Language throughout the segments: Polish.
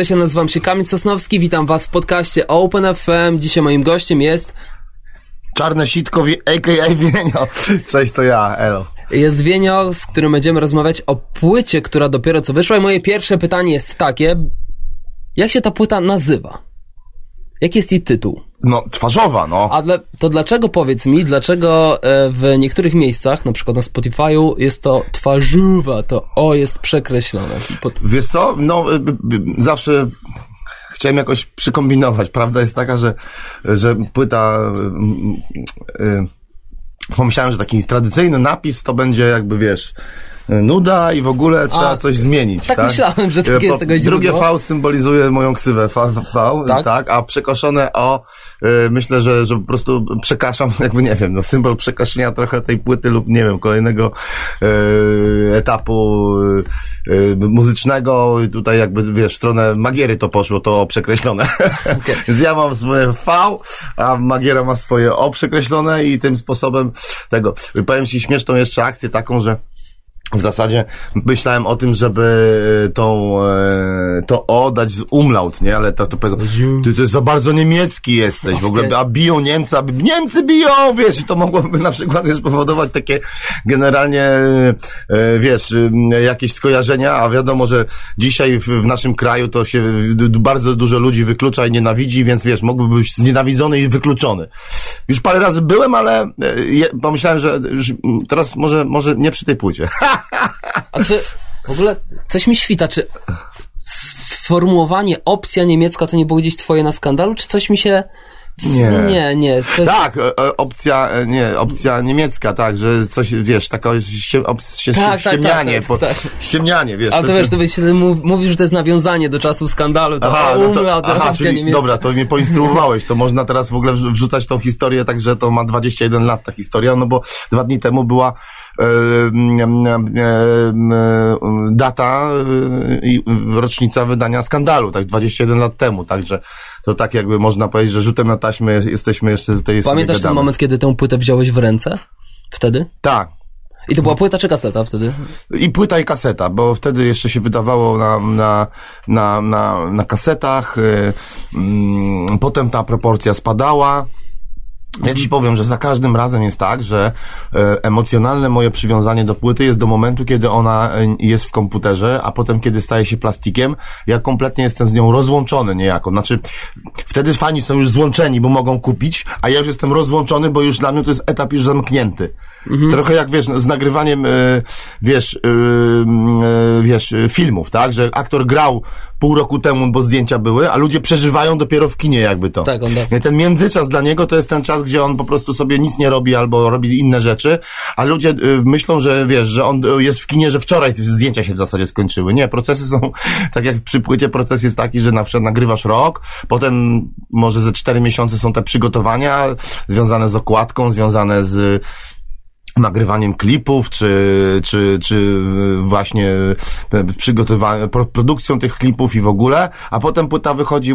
Cześć, ja nazywam się Kamil Sosnowski, witam was w podcaście Open FM. Dzisiaj moim gościem jest... Czarne sitko, a.k.a. Wienio. Cześć, to ja, elo. Jest Wienio, z którym będziemy rozmawiać o płycie, która dopiero co wyszła i moje pierwsze pytanie jest takie, jak się ta płyta nazywa? Jaki jest jej tytuł? No, twarzowa, no. A dla, to dlaczego, powiedz mi, dlaczego e, w niektórych miejscach, na przykład na Spotify'u, jest to twarzywa, to O jest przekreślone? Pod... Wiesz co, no, y, zawsze chciałem jakoś przykombinować. Prawda jest taka, że, że płyta... Yy, pomyślałem, że taki tradycyjny napis to będzie jakby, wiesz nuda i w ogóle trzeba A, coś zmienić. Tak, tak, myślałem, że tak jest tego Drugie V symbolizuje moją ksywę V, v tak? tak? a przekoszone O y, myślę, że, że po prostu przekaszam, jakby nie wiem, no symbol przekaszenia trochę tej płyty lub nie wiem, kolejnego y, etapu y, muzycznego i tutaj jakby wiesz, w stronę Magiery to poszło, to przekreślone. Okay. Więc ja mam swoje V, a Magiera ma swoje O przekreślone i tym sposobem tego. Powiem Ci śmieszną jeszcze akcję taką, że w zasadzie myślałem o tym, żeby e, tą, e, to O dać z umlaut, nie? Ale to, to powiedzą, ty to za bardzo niemiecki jesteś, w ogóle, a biją Niemcy, a Niemcy biją, wiesz, i to mogłoby na przykład wiesz, powodować takie generalnie, e, wiesz, jakieś skojarzenia, a wiadomo, że dzisiaj w, w naszym kraju to się bardzo dużo ludzi wyklucza i nienawidzi, więc wiesz, mógłby być znienawidzony i wykluczony. Już parę razy byłem, ale pomyślałem, że już teraz może, może nie przy tej płycie. A czy w ogóle coś mi świta, czy sformułowanie opcja niemiecka to nie było gdzieś twoje na skandalu, czy coś mi się... Nie, nie. nie coś... Tak, e, e, opcja, e, nie, opcja niemiecka, tak, że coś, wiesz, taka tak, ściemnianie, tak, tak, tak, ściemnianie, wiesz. Ale to, wiesz, to byś mówisz, że to jest nawiązanie do czasu skandalu, to aha, no to, aha, czyli, niemiecka. dobra, to mnie poinstruowałeś, to można teraz w ogóle wrzucać tą historię, także to ma 21 lat ta historia, no bo dwa dni temu była data i rocznica wydania skandalu, tak 21 lat temu, także to tak jakby można powiedzieć, że rzutem na taśmę jesteśmy jeszcze tutaj Pamiętasz ten moment, kiedy tę płytę wziąłeś w ręce? Wtedy? Tak. I to była płyta czy kaseta wtedy? I płyta i kaseta, bo wtedy jeszcze się wydawało na, na, na, na, na kasetach, yy, potem ta proporcja spadała, ja ci powiem, że za każdym razem jest tak, że e, emocjonalne moje przywiązanie do płyty jest do momentu, kiedy ona e, jest w komputerze, a potem, kiedy staje się plastikiem, ja kompletnie jestem z nią rozłączony niejako. Znaczy, wtedy fani są już złączeni, bo mogą kupić, a ja już jestem rozłączony, bo już dla mnie to jest etap już zamknięty. Mhm. Trochę jak, wiesz, z nagrywaniem, e, wiesz, wiesz, filmów, tak? Że aktor grał pół roku temu, bo zdjęcia były, a ludzie przeżywają dopiero w kinie jakby to. Tak, on tak. Ten międzyczas dla niego to jest ten czas, gdzie on po prostu sobie nic nie robi albo robi inne rzeczy, a ludzie y, myślą, że wiesz, że on jest w kinie, że wczoraj zdjęcia się w zasadzie skończyły. Nie, procesy są, tak jak przy płycie proces jest taki, że na przykład nagrywasz rok, potem może ze cztery miesiące są te przygotowania związane z okładką, związane z nagrywaniem klipów, czy, czy, czy właśnie przygotowaniem, produkcją tych klipów i w ogóle, a potem płyta wychodzi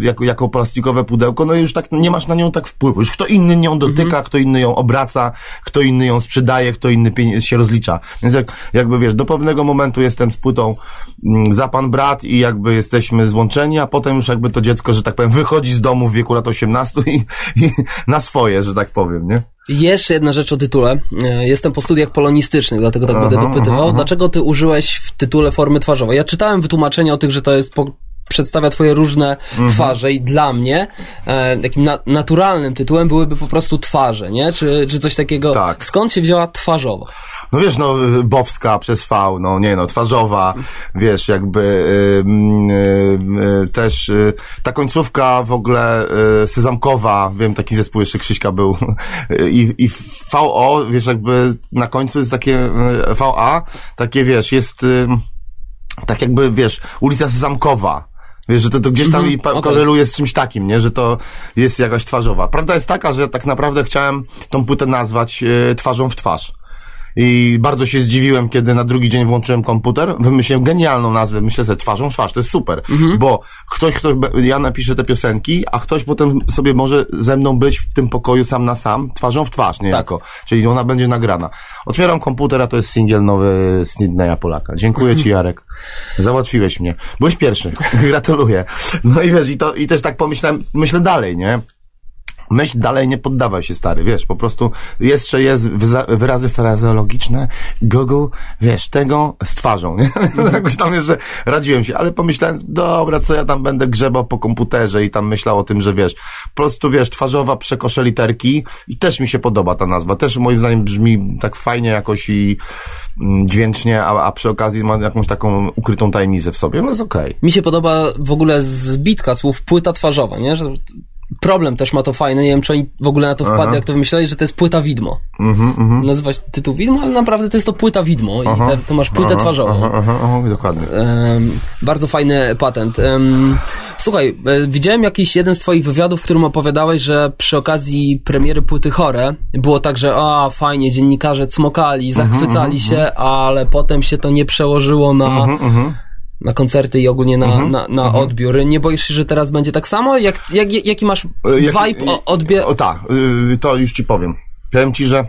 jako, jako plastikowe pudełko, no i już tak nie masz na nią tak wpływu. Już kto inny nią dotyka, mhm. kto inny ją obraca, kto inny ją sprzedaje, kto inny się rozlicza. Więc jak, jakby wiesz, do pewnego momentu jestem z płytą mm, za pan brat i jakby jesteśmy złączeni, a potem już jakby to dziecko, że tak powiem, wychodzi z domu w wieku lat 18 i, i na swoje, że tak powiem, nie? Jeszcze jedna rzecz o tytule. E, jestem po studiach polonistycznych, dlatego tak aha, będę dopytywał. Aha. Dlaczego ty użyłeś w tytule formy twarzowej? Ja czytałem wytłumaczenia o tych, że to jest po, przedstawia twoje różne mhm. twarze i dla mnie e, takim na, naturalnym tytułem byłyby po prostu twarze, nie? Czy, czy coś takiego. Tak. Skąd się wzięła twarzowa? No wiesz, no Bowska przez V, no nie no, twarzowa, wiesz, jakby y, y, y, też y, ta końcówka w ogóle y, Sezamkowa, wiem, taki zespół jeszcze Krzyśka był i, i VO, wiesz, jakby na końcu jest takie y, VA, takie wiesz, jest tak jakby, wiesz, ulica Sezamkowa, Wiesz, że to, to gdzieś tam mm -hmm, okay. koreluje z czymś takim, nie? Że to jest jakaś twarzowa. Prawda jest taka, że tak naprawdę chciałem tą płytę nazwać twarzą w twarz. I bardzo się zdziwiłem, kiedy na drugi dzień włączyłem komputer, wymyśliłem genialną nazwę, myślę sobie twarzą w twarz, to jest super, mhm. bo ktoś, kto, ja napiszę te piosenki, a ktoś potem sobie może ze mną być w tym pokoju sam na sam, twarzą w twarz niejako, tak. czyli ona będzie nagrana. Otwieram komputer, a to jest singiel nowy Sydneya Polaka. Dziękuję ci Jarek, załatwiłeś mnie. Byłeś pierwszy, gratuluję. No i wiesz, i, to, i też tak pomyślałem, myślę dalej, nie? Myśl dalej nie poddawaj się, stary, wiesz, po prostu jeszcze jest wyrazy frazeologiczne, Google, wiesz, tego z twarzą, nie? Mhm. Jakoś tam jeszcze radziłem się, ale pomyślałem, dobra, co ja tam będę grzebał po komputerze i tam myślał o tym, że wiesz, po prostu, wiesz, twarzowa przekosze literki i też mi się podoba ta nazwa, też moim zdaniem brzmi tak fajnie jakoś i mm, dźwięcznie, a, a przy okazji ma jakąś taką ukrytą tajemnicę w sobie, no jest okej. Okay. Mi się podoba w ogóle zbitka słów płyta twarzowa, nie? Że problem też ma to fajne, nie wiem czy oni w ogóle na to wpadli, Aha. jak to wymyślali, że to jest płyta widmo. Mhm, mhm. Nazywać tytuł widmo, ale naprawdę to jest to płyta widmo i te, to masz płytę aha, twarzową. Aha, aha, dokładnie. Um, bardzo fajny patent. Um, słuchaj, e, widziałem jakiś jeden z twoich wywiadów, w którym opowiadałeś, że przy okazji premiery płyty Chore było tak, że a fajnie, dziennikarze cmokali, mhm, zachwycali mhm, się, ale potem się to nie przełożyło na na koncerty i ogólnie na, mhm, na, na mhm. odbiór. Nie boisz się, że teraz będzie tak samo? Jak, jak, jaki masz e, vibe, odbiór? O, tak, to już ci powiem. Powiem ci, że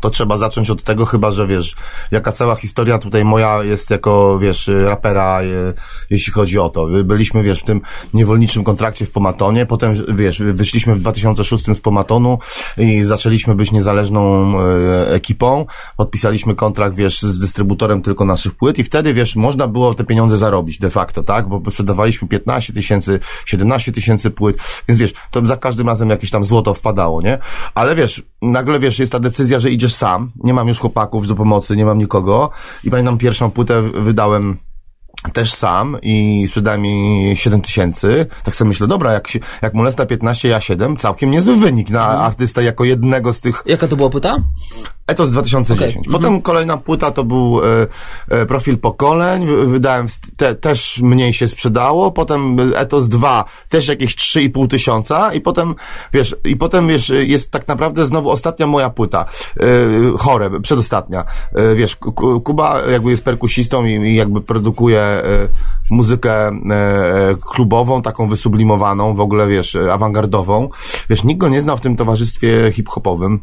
to trzeba zacząć od tego, chyba że wiesz, jaka cała historia tutaj moja jest jako, wiesz, rapera, je, jeśli chodzi o to. Byliśmy, wiesz, w tym niewolniczym kontrakcie w Pomatonie, potem, wiesz, wyszliśmy w 2006 z Pomatonu i zaczęliśmy być niezależną e, ekipą, podpisaliśmy kontrakt, wiesz, z dystrybutorem tylko naszych płyt i wtedy, wiesz, można było te pieniądze zarobić de facto, tak, bo sprzedawaliśmy 15 tysięcy, 17 tysięcy płyt, więc wiesz, to za każdym razem jakieś tam złoto wpadało, nie? Ale wiesz, nagle, wiesz, jest ta decyzja, że idziesz sam, nie mam już chłopaków do pomocy, nie mam nikogo i pamiętam pierwszą płytę wydałem też sam i sprzedałem mi 7 tysięcy. Tak sobie myślę, dobra, jak, się, jak Molesta 15, ja 7, całkiem niezły wynik na mhm. artysta jako jednego z tych... Jaka to była płyta? Etos 2010. Okay. Potem mhm. kolejna płyta to był e, e, profil pokoleń, wydałem, te, też mniej się sprzedało, potem Etos 2 też jakieś 3,5 tysiąca i potem, wiesz, i potem, wiesz, jest tak naprawdę znowu ostatnia moja płyta, e, chore, przedostatnia. E, wiesz, Kuba jakby jest perkusistą i, i jakby produkuje e, muzykę e, klubową, taką wysublimowaną, w ogóle, wiesz, awangardową. Wiesz, nikt go nie znał w tym towarzystwie hip-hopowym.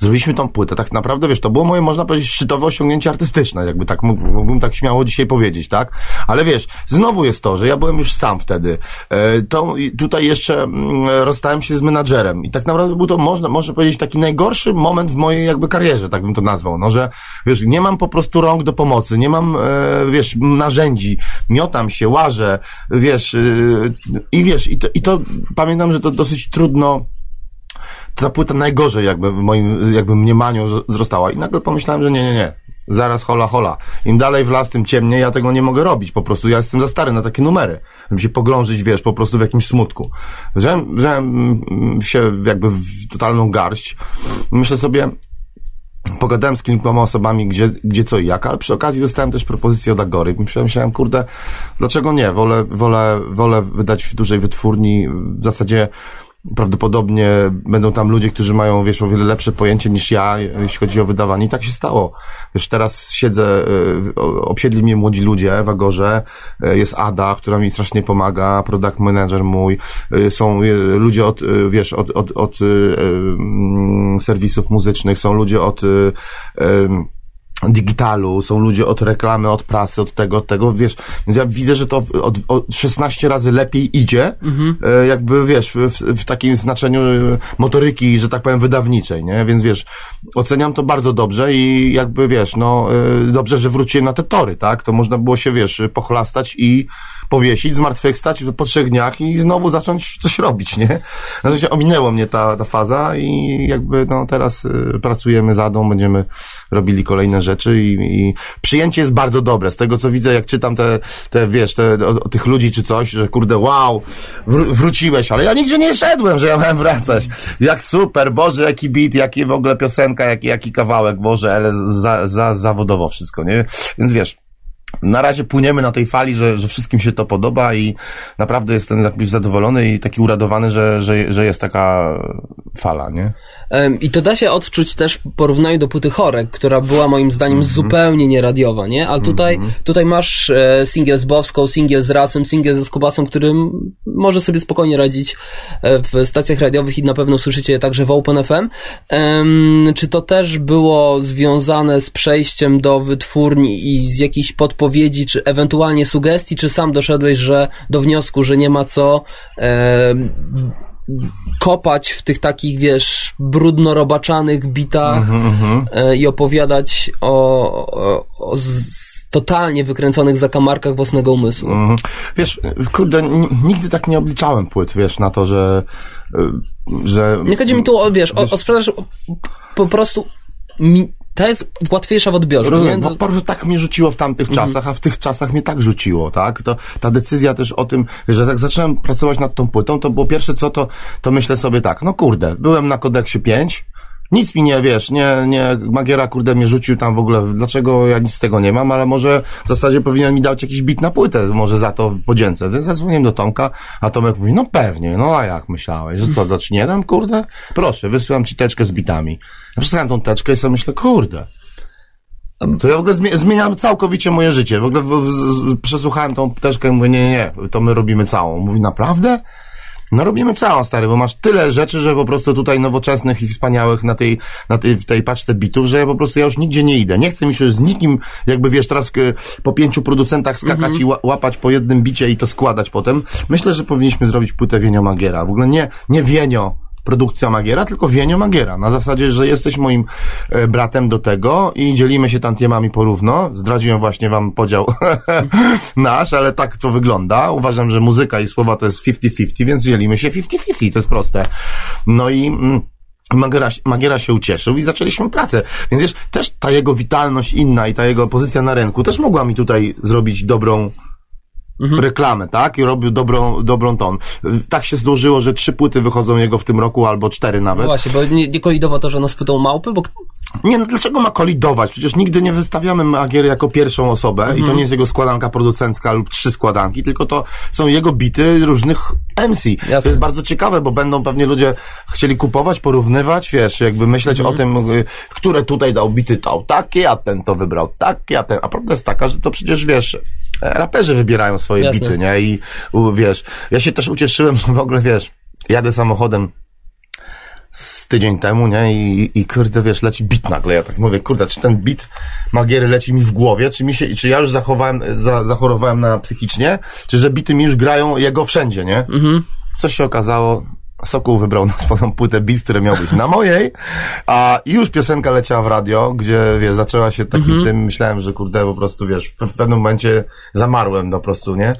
Zrobiliśmy tą płytę, tak naprawdę, wiesz, to było moje, można powiedzieć, szczytowe osiągnięcie artystyczne, jakby tak mógłbym tak śmiało dzisiaj powiedzieć, tak? Ale wiesz, znowu jest to, że ja byłem już sam wtedy. E, to tutaj jeszcze mm, rozstałem się z menadżerem i tak naprawdę był to, można, można powiedzieć, taki najgorszy moment w mojej jakby karierze, tak bym to nazwał, no, że wiesz, nie mam po prostu rąk do pomocy, nie mam, e, wiesz, narzędzi, miotam się, łażę, wiesz, e, i wiesz, i to, i to pamiętam, że to dosyć trudno ta płyta najgorzej jakby w moim jakby mniemaniu wzrastała i nagle pomyślałem, że nie, nie, nie. Zaraz hola hola. Im dalej w las, tym ciemniej, ja tego nie mogę robić. Po prostu ja jestem za stary na takie numery. Żeby się pogrążyć, wiesz, po prostu w jakimś smutku. Wziąłem, wziąłem się jakby w totalną garść. Myślę sobie, pogadałem z kilkoma osobami, gdzie, gdzie co i jak, ale przy okazji dostałem też propozycję od Agory. Myślałem, kurde, dlaczego nie? Wolę, wolę, wolę wydać w dużej wytwórni. W zasadzie prawdopodobnie będą tam ludzie, którzy mają, wiesz, o wiele lepsze pojęcie niż ja, jeśli chodzi o wydawanie. I tak się stało. Wiesz, teraz siedzę, e, obsiedli mnie młodzi ludzie w Agorze, e, jest Ada, która mi strasznie pomaga, product manager mój, e, są ludzie od, wiesz, od, od, od serwisów muzycznych, są ludzie od digitalu, są ludzie od reklamy, od prasy, od tego, od tego, wiesz, więc ja widzę, że to od, od 16 razy lepiej idzie, mhm. E, jakby, wiesz, w, w, takim znaczeniu e, motoryki, że tak powiem, wydawniczej, nie? Więc, wiesz, oceniam to bardzo dobrze i jakby, wiesz, no, e, dobrze, że wróciłem na te tory, tak? To można było się, wiesz, pochlastać i powiesić, zmartwychwstać po trzech dniach i znowu zacząć coś robić, nie? Znaczy, ominęło mnie ta, ta faza i jakby, no, teraz pracujemy za Adą, będziemy robili kolejne rzeczy i, i przyjęcie jest bardzo dobre. Z tego co widzę, jak czytam te, te wiesz, te, o, o tych ludzi czy coś, że kurde, wow, wr wróciłeś, ale ja nigdzie nie szedłem, że ja miałem wracać. Jak super, Boże, jaki beat, jaki w ogóle piosenka, jaki, jaki kawałek, Boże, ale za, za, zawodowo wszystko, nie? Więc wiesz, na razie płyniemy na tej fali, że, że wszystkim się to podoba i naprawdę jestem jakiś zadowolony i taki uradowany, że, że, że jest taka fala, nie? I to da się odczuć też w porównaniu do płyty Chorek, która była moim zdaniem mm -hmm. zupełnie nieradiowa, nie? Ale tutaj, mm -hmm. tutaj masz e, singiel z Bowską, singiel z Rasem, singiel ze Skubasem, którym może sobie spokojnie radzić e, w stacjach radiowych i na pewno słyszycie je także w OpenFM. czy to też było związane z przejściem do wytwórni i z jakichś podpowiedzi, czy ewentualnie sugestii, czy sam doszedłeś, że do wniosku, że nie ma co e, kopać w tych takich, wiesz, brudno-robaczanych bitach mm-hmm. e, i opowiadać o, o, o z, totalnie wykręconych zakamarkach własnego umysłu. Mm-hmm. Wiesz, kurde, nigdy tak nie obliczałem płyt, wiesz, na to, że że... Nie chodzi mi tu o, wiesz, wiesz o, o sprzedaż po prostu mi, ta jest łatwiejsza w odbiorze. Rozumiem, bo po prostu tak mnie rzuciło w tamtych mhm. czasach, a w tych czasach mnie tak rzuciło, tak? To, ta decyzja też o tym, że jak zacząłem pracować nad tą płytą, to było pierwsze co, to, to myślę sobie tak, no kurde, byłem na kodeksie 5, nic mi nie, wiesz, nie, nie, Magiera, kurde, mnie rzucił tam w ogóle, dlaczego ja nic z tego nie mam, ale może w zasadzie powinien mi dać jakiś bit na płytę, może za to podzięce. Więc zadzwoniłem do Tomka, a Tomek mówi, no pewnie, no a jak myślałeś, że co, to ci nie dam, kurde? Proszę, wysyłam ci teczkę z bitami. Ja przesłuchałem tą teczkę i sobie myślę, kurde, to ja w ogóle zmieniam całkowicie moje życie. W ogóle w, w, przesłuchałem tą teczkę i mówię, nie, nie, to my robimy całą. Mówi, naprawdę? No robimy całą, stary, bo masz tyle rzeczy, że po prostu tutaj nowoczesnych i wspaniałych na tej, na tej, w tej paczce bitów, że ja po prostu ja już nigdzie nie idę. Nie chcę mi się z nikim, jakby wiesz, teraz po pięciu producentach skakać i łapać po jednym bicie i to składać potem. Myślę, że powinniśmy zrobić płytę Wienio Magiera. W ogóle nie, nie Wienio, produkcja Magiera, tylko Wienio Magiera. Na zasadzie, że jesteś moim e, bratem do tego i dzielimy się tantiemami porówno. Zdradziłem właśnie wam podział nasz, ale tak to wygląda. Uważam, że muzyka i słowa to jest 50-50, więc dzielimy się 50-50. To jest proste. No i... Mm, Magiera, Magiera się ucieszył i zaczęliśmy pracę. Więc wiesz, też ta jego witalność inna i ta jego pozycja na rynku też mogła mi tutaj zrobić dobrą mhm. reklamę, tak? I robił dobrą, dobrą ton. Tak się złożyło, że trzy płyty wychodzą jego w tym roku, albo cztery nawet. No właśnie, bo nie, nie kolidowo to, że ono spytał małpy, bo... Nie, no dlaczego ma kolidować? Przecież nigdy nie wystawiamy Magiery jako pierwszą osobę mhm. i to mhm. nie jest jego składanka producencka lub trzy składanki, tylko to są jego bity różnych MC. Jasne. To jest bardzo ciekawe, bo będą pewnie ludzie chcieli kupować, porównywać, wiesz, jakby myśleć mhm. o tym, y, które tutaj dał bity, to takie, a ten to wybrał takie, a ten... A prawda jest taka, że to przecież, wiesz, raperzy wybierają swoje Jasne. bity, nie? I wiesz, ja się też ucieszyłem, że w ogóle, wiesz, jadę samochodem z tydzień temu, nie? I, i kurde, wiesz, leci bit nagle. Ja tak mówię, kurde, czy ten bit Magiery leci mi w głowie, czy mi się, czy ja już zachowałem, za, zachorowałem na psychicznie, czy że bity mi już grają jego wszędzie, nie? Mhm. Co się okazało, Sokół wybrał na swoją płytę beat, który miał być na mojej, a już piosenka leciała w radio, gdzie, wiesz, zaczęła się takim -hmm. tym, myślałem, że kurde, po prostu, wiesz, w pewnym momencie zamarłem po prostu, nie?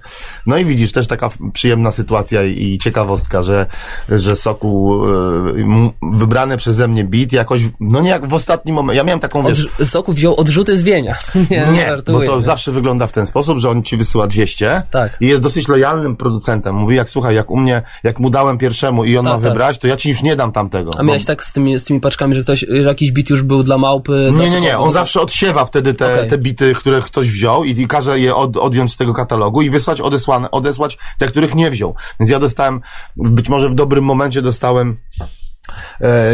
No i widzisz, też taka przyjemna sytuacja i, ciekawostka, że, że Sokół y, wybrany przeze mnie beat jakoś, no nie jak w ostatnim momencie, ja miałem taką, wiesz... Od, Sokół wziął odrzuty z Wienia. Nie, nie bo to zawsze wygląda w ten sposób, że on ci wysyła 200 tak. i jest dosyć lojalnym producentem. Mówi, jak słuchaj, jak u mnie, jak mu dałem pierwszemu i on tak, ma tak. wybrać, to ja ci już nie dam tamtego. A miałeś tak z tymi, z tymi paczkami, że ktoś, że jakiś bit już był dla małpy? Nie, nie, nie. On zawsze odsiewa wtedy te, okay. te bity, które ktoś wziął i, i każe je od, odjąć z tego katalogu i wysłać odesłane, odesłać te, których nie wziął. Więc ja dostałem, być może w dobrym momencie dostałem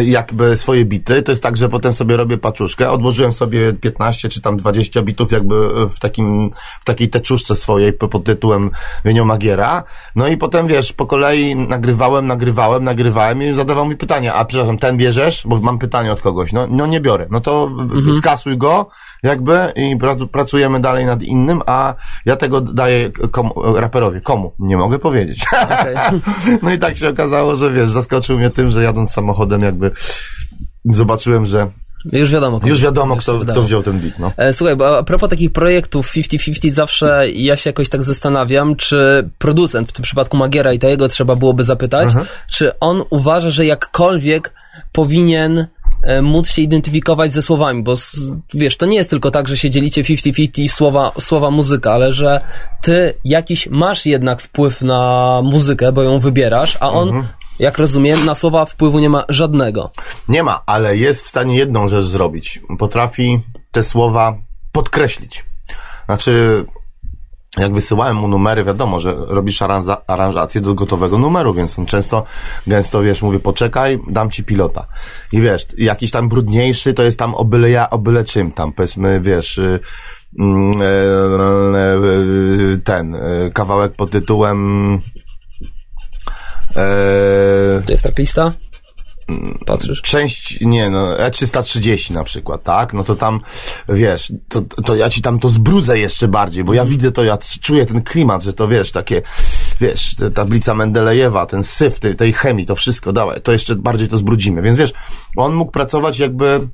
jakby swoje bity. To jest tak, że potem sobie robię paczuszkę. Odłożyłem sobie 15 czy tam 20 bitów jakby w takim, w takiej teczuszce swojej pod tytułem Wienio Magiera. No i potem wiesz, po kolei nagrywałem, nagrywałem, nagrywałem i zadawał mi pytania, a przepraszam, ten bierzesz? Bo mam pytanie od kogoś. No, no nie biorę. No to mhm. skasuj go jakby i pracujemy dalej nad innym, a ja tego daję komu, raperowi. Komu? Nie mogę powiedzieć. Okay. no i tak się okazało, że wiesz, zaskoczył mnie tym, że jadąc samochodem jakby zobaczyłem, że już wiadomo. Już wiadomo, kto, wiadomo. kto wziął ten beat, no. E, słuchaj, bo a propos takich projektów 50-50 zawsze ja się jakoś tak zastanawiam, czy producent, w tym przypadku Magiera i to jego trzeba byłoby zapytać, mhm. czy on uważa, że jakkolwiek powinien E, móc się identyfikować ze słowami, bo wiesz, to nie jest tylko tak, że się dzielicie 50-50 słowa, słowa muzyka, ale że ty jakiś masz jednak wpływ na muzykę, bo ją wybierasz, a on mhm. Jak rozumiem, na słowa wpływu nie ma żadnego. Nie ma, ale jest w stanie jedną rzecz zrobić. Potrafi te słowa podkreślić. znaczy, jak wysyłałem mu numery, wiadomo, że robisz aranża, aranżację do gotowego numeru, więc on często, gęsto, wiesz, mówię, poczekaj, dam ci pilota. I wiesz, jakiś tam brudniejszy, to jest tam o byle ja, o byle czym tam, powiedzmy, wiesz, y, mm, e, e, ten, e, kawałek pod tytułem to jest tracklista? Patrzysz? Część, nie no, E330 na przykład, tak? No to tam, wiesz, to, to ja ci tam to zbrudzę jeszcze bardziej, bo ja mhm. widzę to, ja czuję ten klimat, że to wiesz, takie, wiesz, tablica Mendelejewa, ten syf tej, tej chemii, to wszystko, dawaj, to jeszcze bardziej to zbrudzimy. Więc wiesz, on mógł pracować jakby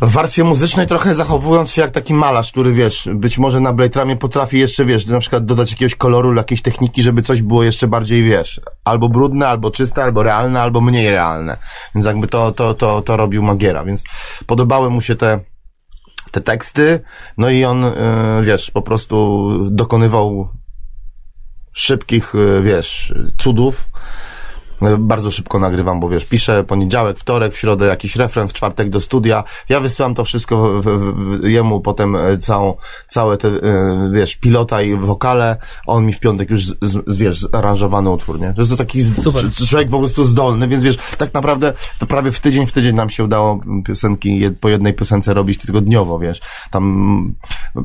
w warstwie muzycznej trochę zachowując się jak taki malarz, który wiesz, być może na Blade Ramie potrafi jeszcze, wiesz, na przykład dodać jakiegoś koloru, jakiejś techniki, żeby coś było jeszcze bardziej, wiesz, albo brudne, albo czyste, albo realne, albo mniej realne. Więc jakby to, to, to, to robił Magiera, więc podobały mu się te, te teksty, no i on, yy, wiesz, po prostu dokonywał szybkich, yy, wiesz, cudów, bardzo szybko nagrywam, bo wiesz, piszę poniedziałek, wtorek, w środę jakiś refren, w czwartek do studia. Ja wysyłam to wszystko w, w, jemu potem e, całą, całe te, e, wiesz, pilota i wokale. On mi w piątek już, z, z, wiesz, zaaranżowany utwór, nie? To jest to taki Super. człowiek po prostu zdolny, więc wiesz, tak naprawdę to prawie w tydzień w tydzień nam się udało piosenki po jednej piosence robić tygodniowo, wiesz. Tam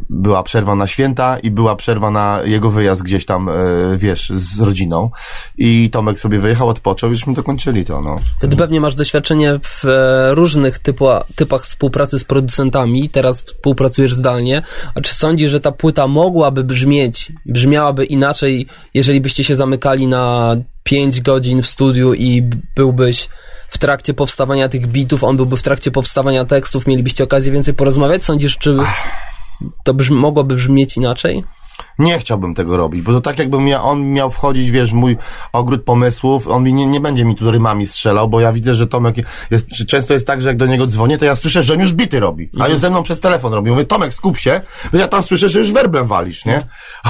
była przerwa na święta i była przerwa na jego wyjazd gdzieś tam, e, wiesz, z rodziną. I Tomek sobie wyjechał, od rozpoczął, już my dokończyli to, no. Ty pewnie masz doświadczenie w e, różnych typu, typach współpracy z producentami, teraz współpracujesz zdalnie, a czy sądzisz, że ta płyta mogłaby brzmieć, brzmiałaby inaczej, jeżeli byście się zamykali na 5 godzin w studiu i byłbyś w trakcie powstawania tych bitów, on byłby w trakcie powstawania tekstów, mielibyście okazję więcej porozmawiać? Sądzisz, czy to brzmi, mogłoby brzmieć inaczej? Nie chciałbym tego robić, bo to tak jakbym ja, on miał wchodzić, wiesz, w mój ogród pomysłów, on mi nie, nie będzie mi tu rymami strzelał, bo ja widzę, że Tomek, jest, często jest tak, że jak do niego dzwonię, to ja słyszę, że on już bity robi, a już ze mną przez telefon robi. Mówię, Tomek, skup się, bo ja tam słyszę, że już werblem walisz, nie?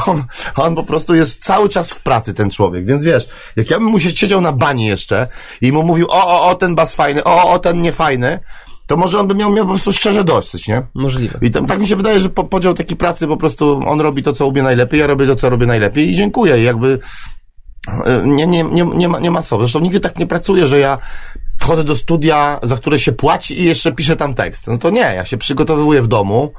On, on po prostu jest cały czas w pracy, ten człowiek, więc wiesz, jak ja bym mu się siedział na bani jeszcze i mu mówił, o, o, o, ten bas fajny, o, o, ten niefajny, to może on by miał, miał po prostu szczerze dosyć, nie? Możliwe. I tam, tak mi się wydaje, że po, podział takiej pracy po prostu on robi to, co umie najlepiej, ja robię to, co robię najlepiej i dziękuję. I jakby e, nie, nie, nie, nie, ma, nie ma co. Zresztą nigdy tak nie pracuję, że ja wchodzę do studia, za które się płaci i jeszcze piszę tam tekst. No to nie, ja się przygotowuję w domu,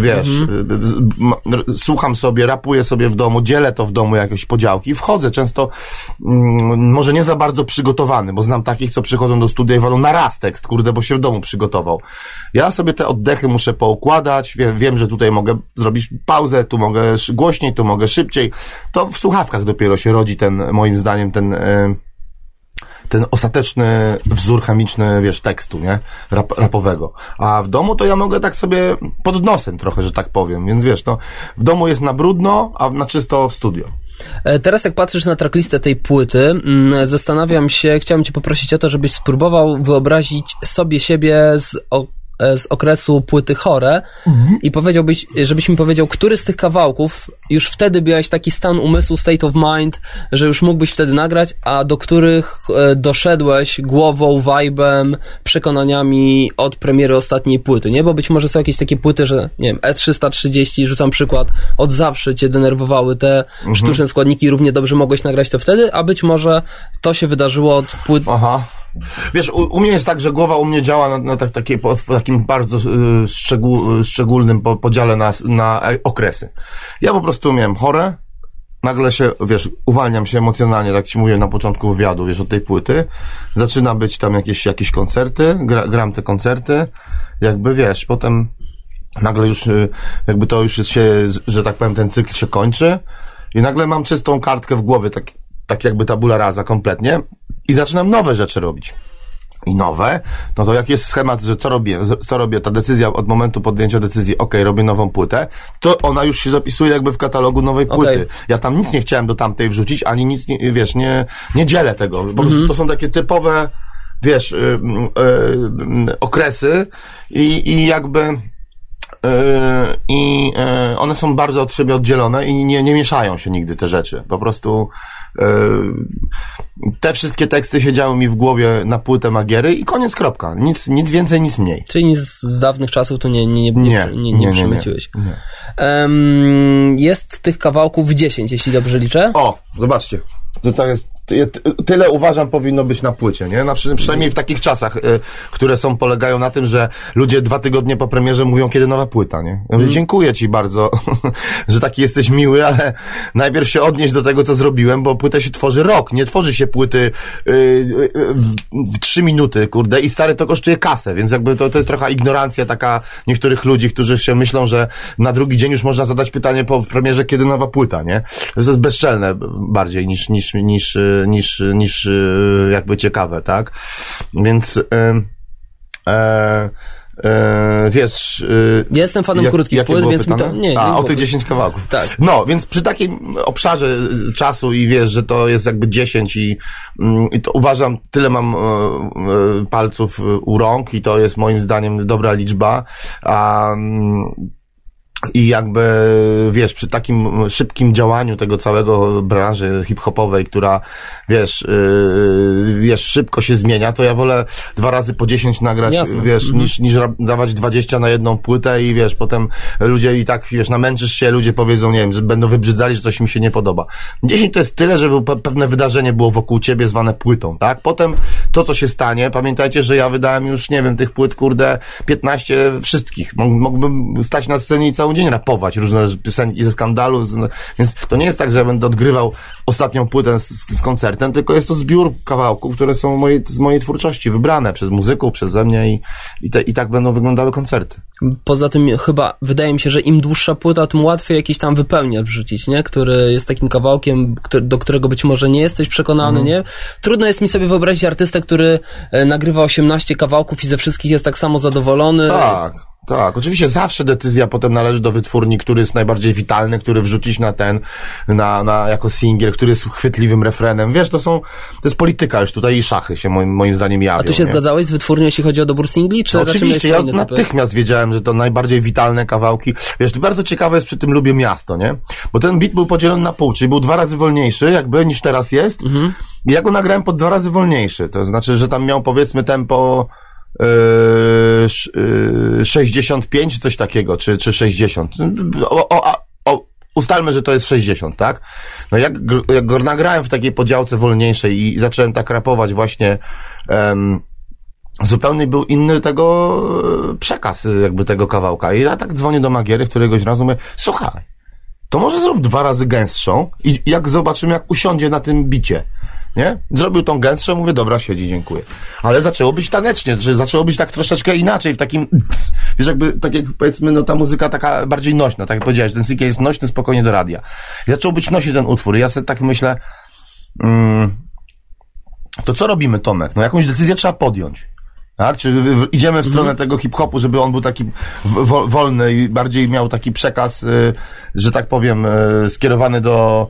wiesz, mhm. słucham sobie, rapuję sobie w domu, dzielę to w domu jakieś podziałki, wchodzę często mm, może nie za bardzo przygotowany, bo znam takich, co przychodzą do studia i walą na raz tekst, kurde, bo się w domu przygotował. Ja sobie te oddechy muszę poukładać, wiem, wiem że tutaj mogę zrobić pauzę, tu mogę głośniej, tu mogę szybciej. To w słuchawkach dopiero się rodzi ten, moim zdaniem, ten e, ten ostateczny wzór chemiczny, wiesz, tekstu, nie? Rap, rapowego. A w domu to ja mogę tak sobie pod nosem trochę, że tak powiem. Więc wiesz, no, w domu jest na brudno, a na czysto w studio. E, teraz jak patrzysz na tracklistę tej płyty, mm, zastanawiam się, chciałem cię poprosić o to, żebyś spróbował wyobrazić sobie siebie z E, z okresu płyty chore mhm. i powiedziałbyś, żebyś mi powiedział, który z tych kawałków już wtedy miałeś taki stan umysłu, state of mind, że już mógłbyś wtedy nagrać, a do których e, doszedłeś głową, vibe'em, przekonaniami od premiery ostatniej płyty, nie? Bo być może są jakieś takie płyty, że nie wiem, E330, rzucam przykład, od zawsze cię denerwowały te mhm. sztuczne składniki, równie dobrze mogłeś nagrać to wtedy, a być może to się wydarzyło od płyt... Aha Wiesz, u, u, mnie jest tak, że głowa u mnie działa na, na tak, takie, w takim bardzo y, szczegół, szczególnym podziale na, na okresy. Ja po prostu miałem chore, nagle się, wiesz, uwalniam się emocjonalnie, tak ci mówię na początku wywiadu, wiesz, od tej płyty. Zaczyna być tam jakieś, jakieś koncerty, gra, gram te koncerty, jakby, wiesz, potem nagle już, y, jakby to już się, że tak powiem, ten cykl się kończy i nagle mam czystą kartkę w głowie, tak, tak jakby tabula rasa kompletnie i zaczynam nowe rzeczy robić. I nowe, no to jak jest schemat, że co robię, co robię, ta decyzja od momentu podjęcia decyzji, ok, robię nową płytę, to ona już się zapisuje jakby w katalogu nowej płyty. Okay. Ja tam nic nie chciałem do tamtej wrzucić, ani nic, nie, wiesz, nie, nie dzielę tego, bo mm -hmm. to są takie typowe, wiesz, y, y, y, okresy i, i jakby i one są bardzo od siebie oddzielone i nie, nie mieszają się nigdy te rzeczy. Po prostu te wszystkie teksty siedziały mi w głowie na płytę Magiery i koniec, kropka. Nic, nic więcej, nic mniej. Czyli nic z dawnych czasów tu nie, nie, nie, nie, nie, przemyciłeś. Nie, jest tych kawałków 10, jeśli dobrze liczę. O, zobaczcie. To, to jest tyle uważam powinno być na płycie, nie? Na, przynajmniej w takich czasach, y, które są, polegają na tym, że ludzie dwa tygodnie po premierze mówią, kiedy nowa płyta, nie? Ja mówię, mm. dziękuję ci bardzo, że taki jesteś miły, ale najpierw się odnieść do tego, co zrobiłem, bo płytę się tworzy rok, nie tworzy się płyty y, y, w, w trzy minuty, kurde, i stary to kosztuje kasę, więc jakby to, to jest trochę ignorancja taka niektórych ludzi, którzy się myślą, że na drugi dzień już można zadać pytanie po premierze, kiedy nowa płyta, nie? To jest bezczelne bardziej niż, niż, niż y, niż, niż y, jakby ciekawe, tak? Więc e, e, wiesz... Y, ja jestem fanem jak, krótkich płyt, więc mi to... Nie, A, o tych 10 kawałków. Tak. No, więc przy takim obszarze czasu i wiesz, że to jest jakby 10 i, mm, i to uważam, tyle mam e, palców u rąk i to jest moim zdaniem dobra liczba, a mm, i jakby, wiesz, przy takim szybkim działaniu tego całego branży hip-hopowej, która, wiesz, yy, wiesz, szybko się zmienia, to ja wolę dwa razy po dziesięć nagrać, Jasne. wiesz, mhm. niż, niż dawać dwadzieścia na jedną płytę i wiesz, potem ludzie i tak, wiesz, namęczysz się, ludzie powiedzą, nie wiem, że będą wybrzydzali, że coś mi się nie podoba. Dziesięć to jest tyle, żeby pewne wydarzenie było wokół ciebie zwane płytą, tak? Potem to, co się stanie, pamiętajcie, że ja wydałem już, nie wiem, tych płyt, kurde, piętnaście wszystkich. Mógłbym stać na scenie i całą dzień rapować różne piosenki ze skandalu, z, więc to nie jest tak, że ja będę odgrywał ostatnią płytę z, z, koncertem, tylko jest to zbiór kawałków, które są mojej, z mojej twórczości, wybrane przez muzyków, przeze mnie i, i, te, i tak będą wyglądały koncerty. Poza tym chyba wydaje mi się, że im dłuższa płyta, tym łatwiej jakiś tam wypełniacz wrzucić, nie? Który jest takim kawałkiem, do którego być może nie jesteś przekonany, mm. nie? Trudno jest mi sobie wyobrazić artystę, który e, nagrywa 18 kawałków i ze wszystkich jest tak samo zadowolony. Tak. Tak, oczywiście zawsze decyzja potem należy do wytwórni, który jest najbardziej witalny, który wrzucić na ten, na, na jako singiel, który jest chwytliwym refrenem. Wiesz, to są, to jest polityka już tutaj i szachy się moim, moim zdaniem jawią. A ty się nie? zgadzałeś z wytwórnią, jeśli chodzi o dobór singli, czy no, Oczywiście, ja natychmiast typy? wiedziałem, że to najbardziej witalne kawałki. Wiesz, to bardzo ciekawe jest przy tym Lubię Miasto, nie? Bo ten beat był podzielony na pół, czyli był dwa razy wolniejszy, jakby, niż teraz jest. Mhm. I ja go nagrałem pod dwa razy wolniejszy. To znaczy, że tam miał powiedzmy tempo 65, yy, coś takiego, czy, czy 60. O, o, o, ustalmy, że to jest 60, tak? No jak, jak nagrałem w takiej podziałce wolniejszej i zacząłem tak rapować właśnie, zupełnie był inny tego przekaz jakby tego kawałka. I ja tak dzwonię do Magiery któregoś razu mówię, słuchaj, to może zrób dwa razy gęstszą i jak zobaczymy, jak usiądzie na tym bicie nie? Zrobił tą gęstszą, mówię, dobra, siedzi, dziękuję. Ale zaczęło być tanecznie, że zaczęło być tak troszeczkę inaczej, w takim, wiesz, jakby, tak jak powiedzmy, no ta muzyka taka bardziej nośna, tak jak powiedziałeś, ten singiel jest nośny spokojnie do radia. I zaczął być nośny ten utwór i ja sobie tak myślę, mm, to co robimy, Tomek? No jakąś decyzję trzeba podjąć. Tak? Czy idziemy w stronę mhm. tego hip-hopu, żeby on był taki wolny i bardziej miał taki przekaz, y, że tak powiem, y, skierowany do,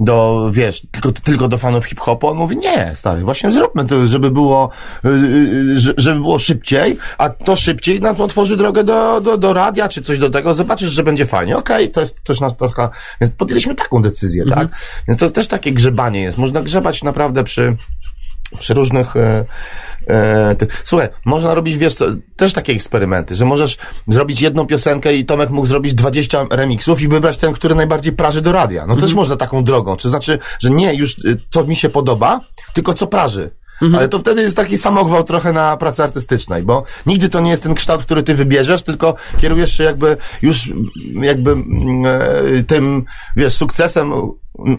do, wiesz, tylko, tylko do fanów hip-hopu? On mówi, nie, stary, właśnie zróbmy to, żeby było, y, żeby było szybciej, a to szybciej nam otworzy drogę do, do, do radia, czy coś do tego, zobaczysz, że będzie fajnie. Okej, okay, to jest też nasz taka, więc podjęliśmy taką decyzję, mhm. tak? Więc to też takie grzebanie jest. Można grzebać naprawdę przy, przy różnych, e, e, Słuchaj, można robić, wiesz, też takie eksperymenty, że możesz zrobić jedną piosenkę i Tomek mógł zrobić 20 remixów i wybrać ten, który najbardziej praży do radia. No mhm. też można taką drogą. Czy znaczy, że nie już y, co mi się podoba, tylko co praży. Mhm. Ale to wtedy jest taki samogwał trochę na pracy artystycznej, bo nigdy to nie jest ten kształt, który ty wybierzesz, tylko kierujesz się jakby już jakby mm, e, tym, wiesz, sukcesem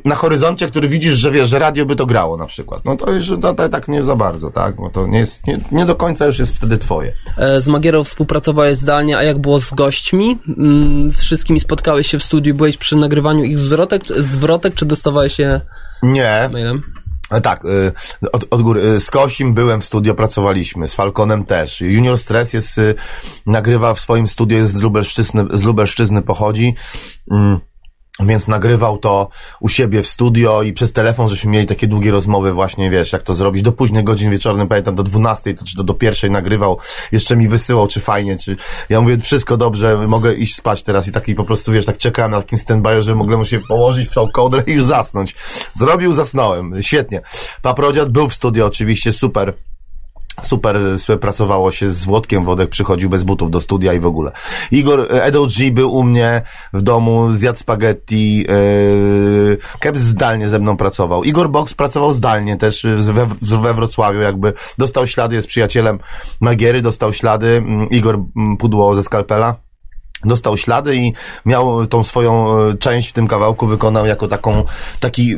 na horyzoncie, który widzisz, że wiesz, że radio by to grało na przykład. No to już to, to, tak nie za bardzo, tak? Bo to nie jest, nie, nie do końca już jest wtedy twoje. E, z Magierą współpracowałeś zdalnie, a jak było z gośćmi? Mm, wszystkimi spotkałeś się w studiu, byłeś przy nagrywaniu ich zwrotek, zwrotek czy dostawałeś je nie. mailem? E, tak, y, od, od góry. Z Kosim byłem w studio, pracowaliśmy, z Falconem też. Junior Stress jest, nagrywa w swoim studiu, jest z Lubelszczyzny, z Lubelszczyzny pochodzi. Mm, więc nagrywał to u siebie w studio i przez telefon, żeśmy mieli takie długie rozmowy właśnie, wiesz, jak to zrobić. Do późnych godzin wieczornych, pamiętam, do 12, to, czy do, do pierwszej nagrywał, jeszcze mi wysyłał, czy fajnie, czy... Ja mówię, wszystko dobrze, mogę iść spać teraz i taki po prostu, wiesz, tak czekałem na takim stand-by, że mogłem się położyć w tą i już zasnąć. Zrobił, zasnąłem. Świetnie. Paprodziad był w studio oczywiście, super super pracowało się z Włodkiem Wodek, przychodził bez butów do studia i w ogóle. Igor, Edo G był u mnie w domu, zjadł spaghetti, yy, Keps zdalnie ze mną pracował. Igor Box pracował zdalnie też we, we Wrocławiu, jakby dostał ślady, jest przyjacielem Magiery, dostał ślady, mm, Igor mm, Pudło ze Skalpela dostał ślady i miał tą swoją e, część w tym kawałku wykonał jako taką, taki e,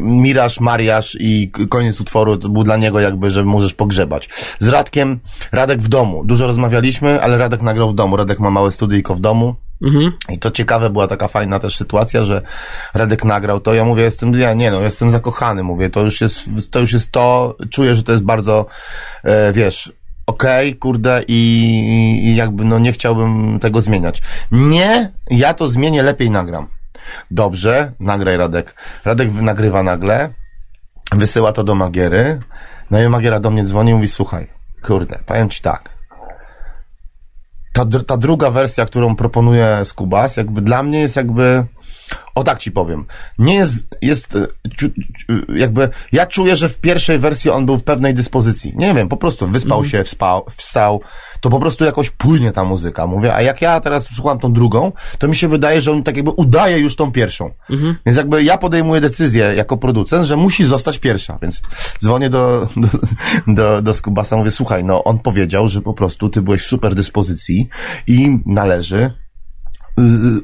miraż, mariaż i koniec utworu to był dla niego jakby, że możesz pogrzebać. Z Radkiem, Radek w domu. Dużo rozmawialiśmy, ale Radek nagrał w domu. Radek ma małe studyjko w domu. Mhm. I to ciekawe, była taka fajna też sytuacja, że Radek nagrał to. Ja mówię, jestem, ja nie no, jestem zakochany, mówię, to już jest, to już jest to, czuję, że to jest bardzo, e, wiesz, okej, okay, kurde, i, i jakby no nie chciałbym tego zmieniać. Nie, ja to zmienię, lepiej nagram. Dobrze, nagraj Radek. Radek nagrywa nagle, wysyła to do Magiery, no i Magiera do mnie dzwoni i mówi, słuchaj, kurde, powiem ci tak, ta, ta druga wersja, którą proponuje Skubas, jakby dla mnie jest jakby, o tak ci powiem, nie jest, jest e, jakby, ja czuję, że w pierwszej wersji on był w pewnej dyspozycji. Nie wiem, po prostu wyspał mm. się, wspał, wstał, to po prostu jakoś płynie ta muzyka, mówię, a jak ja teraz słucham tą drugą, to mi się wydaje, że on tak jakby udaje już tą pierwszą. Mm. Więc jakby ja podejmuję decyzję jako producent, że musi zostać pierwsza, więc dzwonię do, do, do, do Skubasa, mówię, słuchaj, no on powiedział, że po prostu ty byłeś w super dyspozycji i należy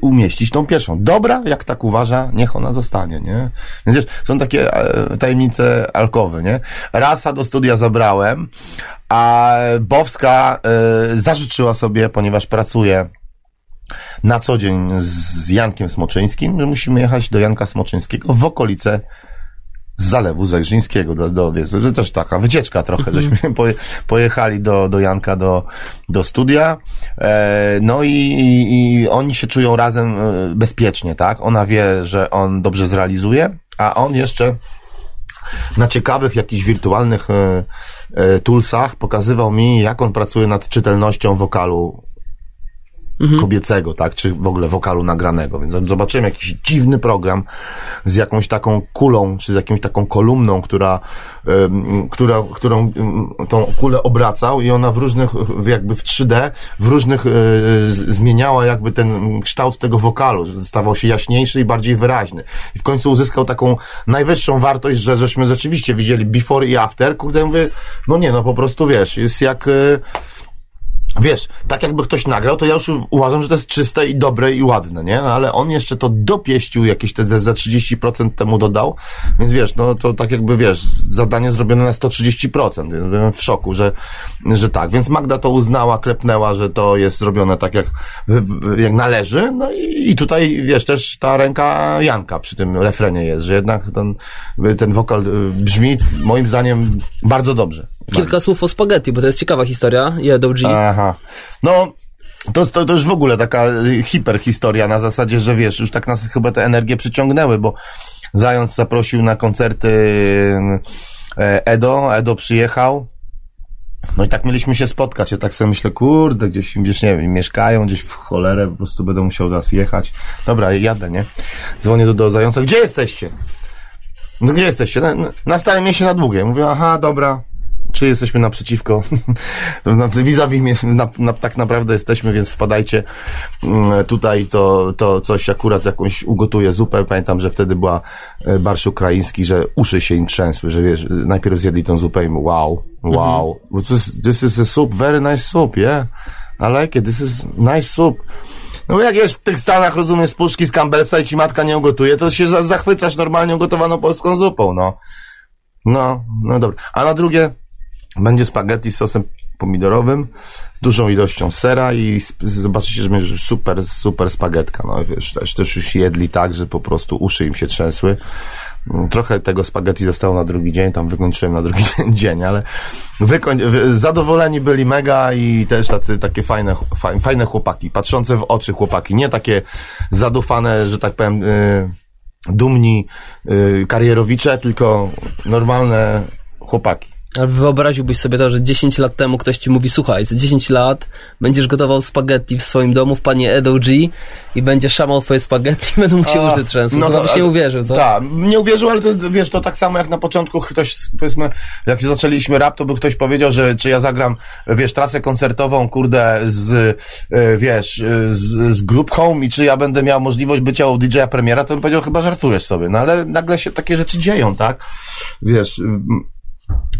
umieścić tą pierwszą. Dobra, jak tak uważa, niech ona zostanie, nie? Więc wiesz, są takie e, tajemnice alkowy, nie? Rasa do studia zabrałem, a Bowska y, zażyczyła sobie, ponieważ pracuje na co dzień z Jankiem Smoczyńskim, że musimy jechać do Janka Smoczyńskiego w okolice z Zalewu Zegrzyńskiego do, do wiesz, to też taka wycieczka trochę, mm -hmm. żeśmy poje, pojechali do, do Janka do, do studia, e, no i, i, i oni się czują razem e, bezpiecznie, tak? Ona wie, że on dobrze zrealizuje, a on jeszcze na ciekawych jakichś wirtualnych e, e, toolsach pokazywał mi, jak on pracuje nad czytelnością wokalu mhm. kobiecego, tak, czy w ogóle wokalu nagranego, więc zobaczyłem jakiś dziwny program z jakąś taką kulą, czy z jakąś taką kolumną, która, która, którą tą kulę obracał i ona w różnych, jakby w 3D, w różnych y, zmieniała jakby ten kształt tego wokalu, stawał się jaśniejszy i bardziej wyraźny. I w końcu uzyskał taką najwyższą wartość, że żeśmy rzeczywiście widzieli before i after, kurde, mówię, no nie, no po prostu wiesz, jest jak, y, wiesz, tak jakby ktoś nagrał, to ja już uważam, że to jest czyste i dobre i ładne, nie? No, ale on jeszcze to dopieścił jakieś te za 30% temu dodał, więc wiesz, no to tak jakby, wiesz, zadanie zrobione na 130%. Byłem w szoku, że, że tak. Więc Magda to uznała, klepnęła, że to jest zrobione tak jak, jak należy, no i, i tutaj, wiesz, też ta ręka Janka przy tym refrenie jest, że jednak ten, ten wokal brzmi, moim zdaniem, bardzo dobrze. Kilka słów o spaghetti, bo to jest ciekawa historia, Jedą G. Aha. No, to, to, to już w ogóle taka hiperhistoria na zasadzie, że wiesz, już tak nas chyba te energie przyciągnęły, bo Zając zaprosił na koncerty e, Edo, Edo przyjechał, no i tak mieliśmy się spotkać. Ja tak sobie myślę, kurde, gdzieś, gdzieś nie wiem, mieszkają, gdzieś w cholerę, po prostu będę musiał nas jechać. Dobra, jadę, nie? Dzwonię do, do Zająca, gdzie jesteście? No gdzie jesteście? Na, na Starym Mieście na Długie. Mówię, aha, dobra, czy jesteśmy naprzeciwko. Vis-a-vis mnie na, na, tak naprawdę jesteśmy, więc wpadajcie mm, tutaj, to, to coś akurat jakąś ugotuję zupę. Pamiętam, że wtedy była e, barsz ukraiński, że uszy się im trzęsły, że wiesz, najpierw zjedli tą zupę i wow, wow. Mhm. This, this is a soup, very nice soup, yeah. I like it, this is nice soup. No jak jest w tych Stanach, rozumiesz, z puszki z Campbellsa i ci matka nie ugotuje, to się zachwycasz normalnie ugotowaną polską zupą, no. No, no dobra. A na drugie, będzie spaghetti z sosem pomidorowym, z dużą ilością sera i zobaczycie, że będzie super, super spaghetka. No wiesz, też, też już jedli tak, że po prostu uszy im się trzęsły. trochę tego spaghetti zostało na drugi dzień, tam wykończyłem na drugi dzień, ale wykoń... zadowoleni byli mega i też tacy, takie fajne, fajne chłopaki, patrzące w oczy chłopaki, nie takie zadufane, że tak powiem, y, dumni y, karierowicze, tylko normalne chłopaki. Ale wyobraziłbyś sobie to, że 10 lat temu ktoś ci mówi, słuchaj, za 10 lat będziesz gotował spaghetti w swoim domu w panie Edo G i będziesz szamał twoje spaghetti i będą mu się uszy trzęsły. No to byś nie uwierzył, co? Tak, nie uwierzył, ale to jest, wiesz, to tak samo jak na początku ktoś, powiedzmy, jak zaczęliśmy rap, to by ktoś powiedział, że czy ja zagram, wiesz, trasę koncertową, kurde, z, e, wiesz, e, z, z Group Home i czy ja będę miał możliwość bycia u DJ-a premiera, to bym powiedział, chyba żartujesz sobie. No ale nagle się takie rzeczy dzieją, tak? Wiesz,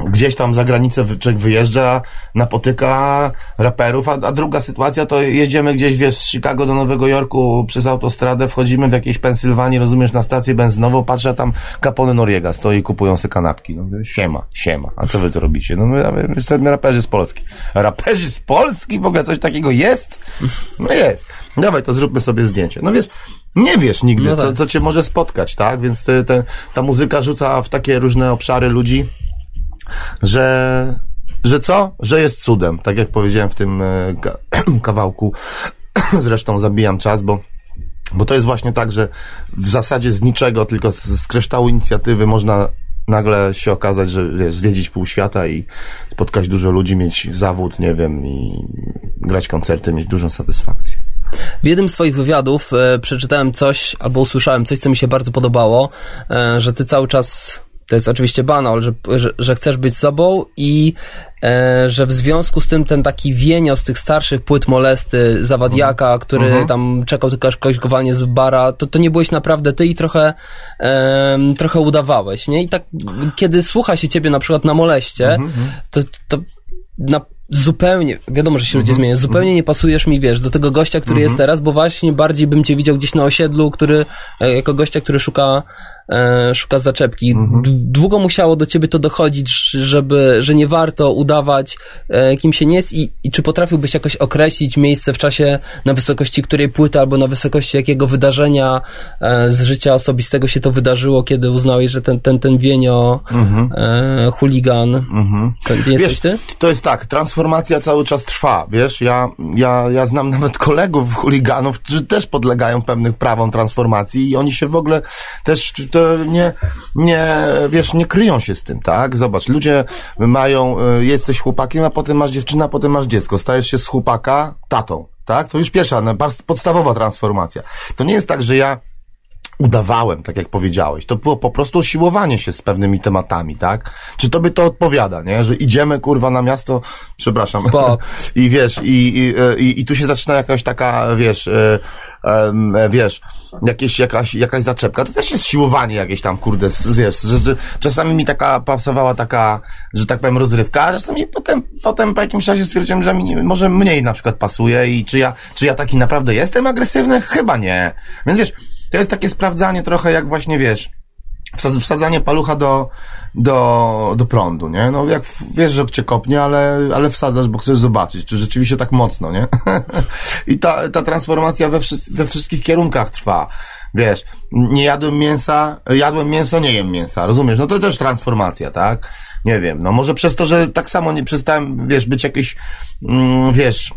gdzieś tam za granicę człowiek wyjeżdża, napotyka raperów, a, a, druga sytuacja to jedziemy gdzieś, wiesz, z Chicago do Nowego Jorku przez autostradę, wchodzimy w jakiejś Pensylwanii, rozumiesz, na stację benzynową, patrzę, tam Capone Noriega stoi i kupują sobie kanapki. No, siema, siema. A co wy tu robicie? No my, my jesteśmy raperzy z Polski. Raperzy z Polski? W ogóle coś takiego jest? No jest. Dawaj, to zróbmy sobie zdjęcie. No wiesz, nie wiesz nigdy, no tak. co, co cię może spotkać, tak? Więc te, te, ta muzyka rzuca w takie różne obszary ludzi, że, że co? Że jest cudem. Tak jak powiedziałem w tym e, kawałku. Zresztą zabijam czas, bo bo to jest właśnie tak, że w zasadzie z niczego, tylko z, z kryształu inicjatywy można nagle się okazać, że wiesz, zwiedzić pół świata i spotkać dużo ludzi, mieć zawód, nie wiem, i grać koncerty, mieć dużą satysfakcję. W jednym z swoich wywiadów e, przeczytałem coś, albo usłyszałem coś, co mi się bardzo podobało, e, że ty cały czas to jest oczywiście banał, że, że, że chcesz być sobą i e, że w związku z tym ten taki wienio z tych starszych płyt molesty Zawadiaka, uh-huh. który uh-huh. tam czekał tylko aż ktoś go walnie z bara, to, to nie byłeś naprawdę ty i trochę e, trochę udawałeś, nie? I tak, kiedy słucha się ciebie na przykład na moleście, uh-huh. to, to na zupełnie, wiadomo, że się ludzie mm-hmm. zmieniają, zupełnie nie pasujesz mi, wiesz, do tego gościa, który mm-hmm. jest teraz, bo właśnie bardziej bym cię widział gdzieś na osiedlu, który, e, jako gościa, który szuka e, szuka zaczepki. Mhm. Długo musiało do ciebie to dochodzić, żeby, że nie warto udawać, e, kim się nie jest i, i czy potrafiłbyś jakoś określić miejsce w czasie, na wysokości której płyty albo na wysokości jakiego wydarzenia e, z życia osobistego się to wydarzyło, kiedy uznałeś, że ten, ten, ten wienio mhm. e, chuligan, mhm. to nie jesteś ty? To jest tak, transformacja cały czas trwa, wiesz, ja, ja, ja znam nawet kolegów chuliganów, którzy też podlegają pewnym prawom transformacji i oni się w ogóle też to nie, nie, wiesz, nie kryją się z tym, tak? Zobacz, ludzie mają, y, jesteś chłopakiem, a potem masz dziewczynę, a potem masz dziecko. Stajesz się z chłopaka tatą, tak? To już pierwsza, podstawowa transformacja. To nie jest tak, że ja udawałem, tak jak powiedziałeś. To było po prostu siłowanie się z pewnymi tematami, tak? Czy to by to odpowiada, nie? Że idziemy, kurwa, na miasto, przepraszam. Spok. I wiesz, i, i, i, i tu się zaczyna jakaś taka, wiesz, e, wiesz, jakieś, jakaś, jakaś zaczepka. To też jest siłowanie jakieś tam, kurde, wiesz, że, że czasami mi taka pasowała taka, że tak powiem, rozrywka, a czasami potem, potem po jakimś czasie stwierdziłem, że mi może mniej na przykład pasuje i czy ja, czy ja taki naprawdę jestem agresywny? Chyba nie. Więc wiesz, to jest takie sprawdzanie trochę jak właśnie, wiesz, wsadzanie palucha do, do, do prądu, nie? No jak wiesz, że cię kopnie, ale, ale wsadzasz, bo chcesz zobaczyć, czy rzeczywiście tak mocno, nie? I ta, ta transformacja we, we wszystkich kierunkach trwa. Wiesz, nie jadłem mięsa, jadłem mięso, nie jem mięsa, rozumiesz? No to też transformacja, tak? Nie wiem, no może przez to, że tak samo nie przestałem, wiesz, być jakiś, mm, wiesz,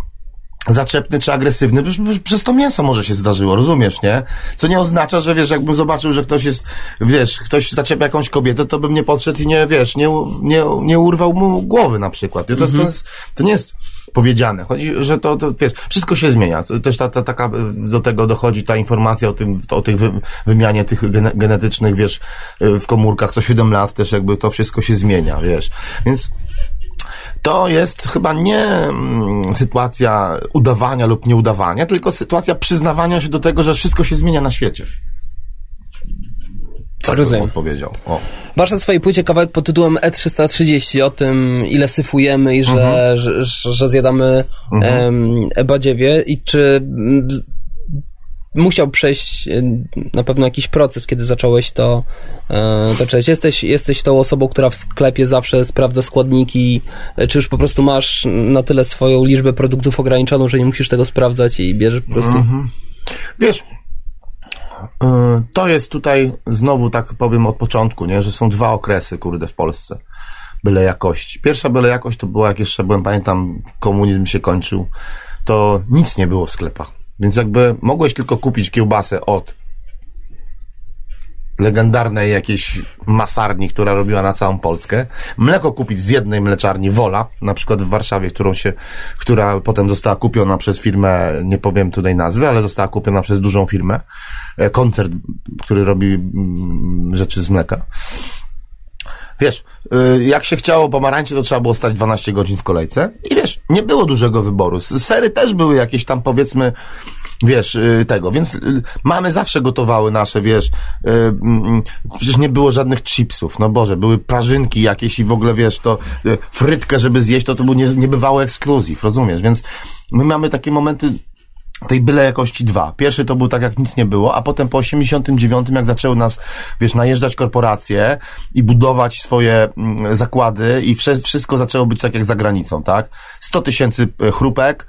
zaczepny czy agresywny, przez to mięso może się zdarzyło, rozumiesz, nie? Co nie oznacza, że wiesz, jakbym zobaczył, że ktoś jest, wiesz, ktoś zaczepia jakąś kobietę, to bym nie podszedł i nie, wiesz, nie, nie, nie urwał mu głowy na przykład. To, jest, to, jest, to nie jest powiedziane. Chodzi, że to, to wiesz, wszystko się zmienia. Też ta, ta, taka, do tego dochodzi ta informacja o tym, o tych wy, wymianie tych genetycznych, wiesz, w komórkach co 7 lat też jakby to wszystko się zmienia, wiesz. Więc to jest chyba nie mm, sytuacja udawania lub nieudawania, tylko sytuacja przyznawania się do tego, że wszystko się zmienia na świecie. Tak Rozumiem. odpowiedział. O. Masz na swojej płycie kawałek pod tytułem E330 o tym, ile syfujemy i że, uh-huh. że, że, że, zjadamy uh-huh. em, ebadziewie i czy musiał przejść e, na pewno jakiś proces, kiedy zacząłeś to, e, to czytać. Jesteś, jesteś tą osobą, która w sklepie zawsze sprawdza składniki, e, czy już po prostu masz na tyle swoją liczbę produktów ograniczoną, że nie musisz tego sprawdzać i bierzesz po prostu... Mhm. Wiesz, to jest tutaj znowu tak powiem od początku, nie, że są dwa okresy, kurde, w Polsce byle jakości. Pierwsza byle jakość to była, jak jeszcze byłem, pamiętam, komunizm się kończył, to nic nie było w sklepach. Więc jakby mogłeś tylko kupić kiełbasę od legendarnej jakiejś masarni, która robiła na całą Polskę. Mleko kupić z jednej mleczarni Wola, na przykład w Warszawie, którą się, która potem została kupiona przez firmę, nie powiem tutaj nazwy, ale została kupiona przez dużą firmę. E, koncert, który robi mm, rzeczy z mleka. Wiesz, y, jak się chciało pomarańcze, to trzeba było stać 12 godzin w kolejce. I wiesz, nie było dużego wyboru. Sery też były jakieś tam powiedzmy wiesz, y, tego, więc y, mamy zawsze gotowały nasze, wiesz, mm, przecież nie było żadnych chipsów, no Boże, były prażynki jakieś i w ogóle, wiesz, to frytkę, żeby zjeść, to to był nie, niebywały ekskluzyw, rozumiesz, więc my mamy takie momenty tej byle jakości dwa. Pierwszy to był tak, jak nic nie było, a potem po 89, jak zaczęły nas, wiesz, najeżdżać korporacje i budować swoje mm, zakłady i wszystko zaczęło być tak jak za granicą, tak? 100 tysięcy e, chrupek,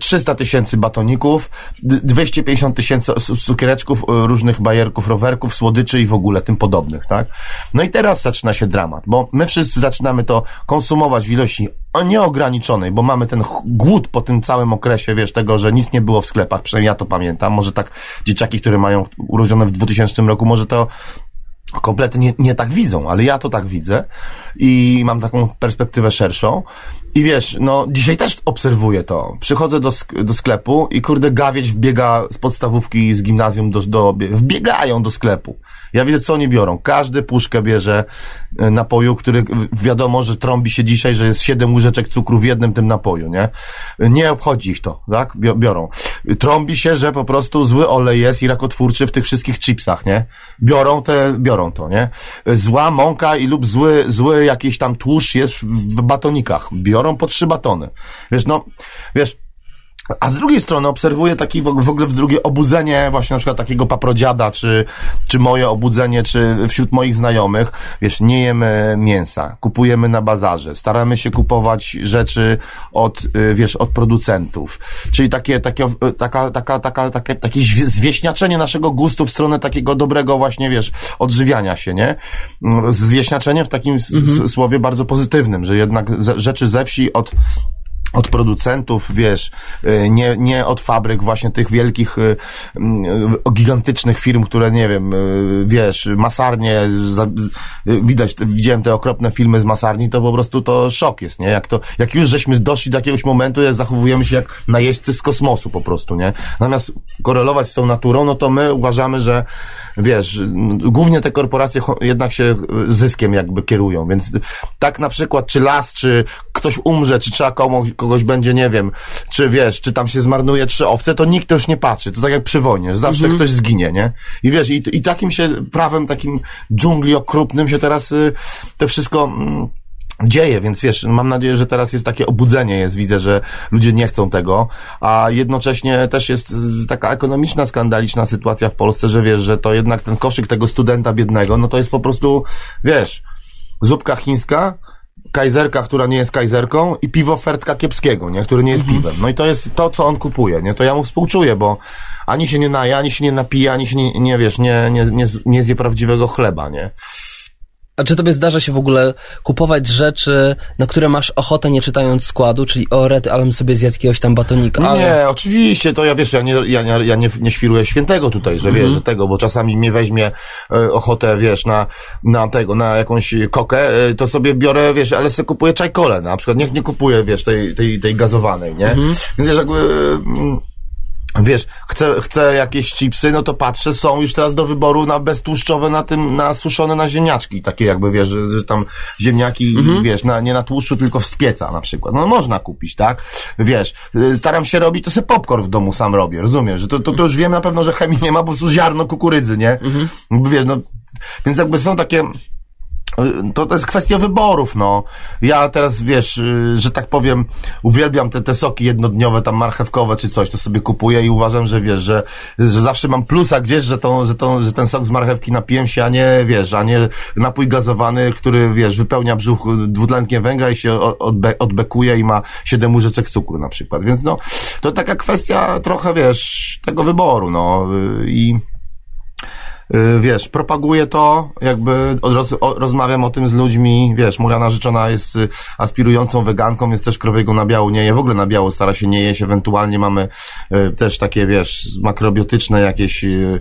300 e, tysięcy batoników, 250 tysięcy cukiereczków, e, różnych bajerków, rowerków, słodyczy i w ogóle tym podobnych, tak? No i teraz zaczyna się dramat, bo my wszyscy zaczynamy to konsumować w ilości nieograniczonej, bo mamy ten głód po tym całym okresie, wiesz, tego, że nic nie było w sklepach, przynajmniej ja to pamiętam, może tak dzieciaki, które mają urodzone w 2000 roku, może to kompletnie nie, nie tak widzą, ale ja to tak widzę i mam taką perspektywę szerszą i wiesz, no dzisiaj też obserwuję to. Przychodzę do, sk do sklepu i kurde gawieć wbiega z podstawówki z gimnazjum do, do, wbiegają do sklepu. Ja widzę, co oni biorą. Każdy puszkę bierze e, napoju, który wiadomo, że trąbi się dzisiaj, że jest siedem łyżeczek cukru w jednym tym napoju, nie? Nie obchodzi ich to, tak? Biorą. Trąbi się, że po prostu zły olej jest i rakotwórczy w tych wszystkich chipsach, nie? Biorą te, biorą to, nie? Zła mąka i lub zły, zły jakiś tam tłuszcz jest w batonikach. Biorą po trzy batony. Wiesz, no, wiesz, a z drugiej strony obserwuję taki w ogóle w drugie obudzenie właśnie na przykład takiego paprodziada, czy, czy moje obudzenie, czy wśród moich znajomych. Wiesz, nie jemy mięsa, kupujemy na bazarze, staramy się kupować rzeczy od, y, wiesz, od producentów. Czyli takie, takie, y, taka, taka, taka, takie, takie zwieśniaczenie naszego gustu w stronę takiego dobrego właśnie, wiesz, odżywiania się, nie? Zwieśniaczenie w takim mhm. słowie bardzo pozytywnym, że jednak rzeczy ze wsi od od producentów, wiesz, y, nie, nie od fabryk właśnie tych wielkich, y, y, gigantycznych firm, które, nie wiem, wiesz, masarnie, widać, widziałem te okropne filmy z masarni, to po prostu to szok jest, nie? Jak to, jak już żeśmy doszli do jakiegoś momentu, jak zachowujemy się jak najeźdźcy z kosmosu po prostu, nie? Natomiast korelować z tą naturą, no to my uważamy, że wiesz, głównie te korporacje jednak się zyskiem jakby kierują, więc tak na przykład, czy las, czy ktoś umrze, czy trzeba komuś, kogoś będzie, nie wiem, czy wiesz, czy tam się zmarnuje trzy owce, to nikt już nie patrzy, to tak jak przy wojnie, że zawsze mhm. ktoś zginie, nie? I wiesz, i, i takim się prawem, takim dżungli okrupnym się teraz y, to wszystko... Mm, dzieje, więc wiesz, mam nadzieję, że teraz jest takie obudzenie jest, widzę, że ludzie nie chcą tego, a jednocześnie też jest taka ekonomiczna, skandaliczna sytuacja w Polsce, że wiesz, że to jednak ten koszyk tego studenta biednego, no to jest po prostu, wiesz, zupka chińska, kajzerka, która nie jest kajzerką i piwo fertka kiepskiego, nie, który nie jest mhm. piwem. No i to jest to, co on kupuje, nie, to ja mu współczuję, bo ani się nie naje, ani się nie napije, ani się nie, nie wiesz, nie, nie, nie, nie zje prawdziwego chleba, nie. A czy tobie zdarza się w ogóle kupować rzeczy, na które masz ochotę nie czytając składu, czyli o rety, ale sobie zjadł jakiegoś tam batonika? Ale... Nie, oczywiście, to ja wiesz, ja nie, ja, ja, ja nie, nie świruję świętego tutaj, że wiesz, mhm. że tego, bo czasami mnie weźmie e, ochotę, wiesz, na, na tego, na jakąś kokę, e, to sobie biorę, wiesz, ale sobie kupuję czajkole na przykład, niech nie kupuję, wiesz, tej, tej, tej gazowanej, nie? Mhm. Więc wiesz, jakby... Mm, wiesz, chcę, chcę jakieś chipsy, no to patrzę, są już teraz do wyboru na beztłuszczowe, na tym, na suszone na ziemniaczki, takie jakby, wiesz, że, że tam ziemniaki, mhm. wiesz, na, nie na tłuszczu, tylko z pieca na przykład. No można kupić, tak? Wiesz, y, staram się robić, to sobie popcorn w domu sam robię, rozumiem, że to, to, to już wiem na pewno, że chemii nie ma, po prostu ziarno kukurydzy, nie? Mhm. Wiesz, no, więc jakby są takie, to, to jest kwestia wyborów, no. Ja teraz, wiesz, y, że tak powiem, uwielbiam te, te soki jednodniowe, tam marchewkowe czy coś, to sobie kupuję i uważam, że wiesz, że, że zawsze mam plusa gdzieś, że, tą, że, tą, że ten sok z marchewki napiłem się, a nie, wiesz, a nie napój gazowany, który, wiesz, wypełnia brzuch dwutlenkiem węgla i się odbe, odbekuje i ma siedem łyżeczek cukru na przykład. Więc no, to taka kwestia trochę, wiesz, tego wyboru, no. I Y, wiesz, propaguję to, jakby roz, o, rozmawiam o tym z ludźmi, wiesz, moja narzeczona jest y, aspirującą weganką, jest też krowiego na biało, nie je w ogóle na biało, stara się nie jeść, ewentualnie mamy y, też takie, wiesz, makrobiotyczne jakieś, y,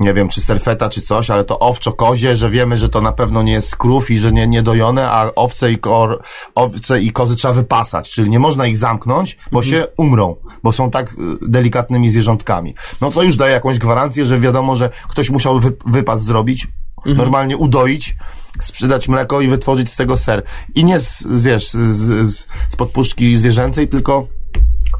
nie wiem, czy serfeta, czy coś, ale to owczo, kozie, że wiemy, że to na pewno nie jest skrów i że nie, nie dojone, a owce i, kor, owce i kozy trzeba wypasać, czyli nie można ich zamknąć, bo mhm. się umrą, bo są tak y, delikatnymi zwierzątkami. No to już daje jakąś gwarancję, że wiadomo, że ktoś musiał wy, wypas zrobić, mhm. normalnie udoić, sprzedać mleko i wytworzyć z tego ser. I nie z, wiesz, z, z, z podpuszczki zwierzęcej, tylko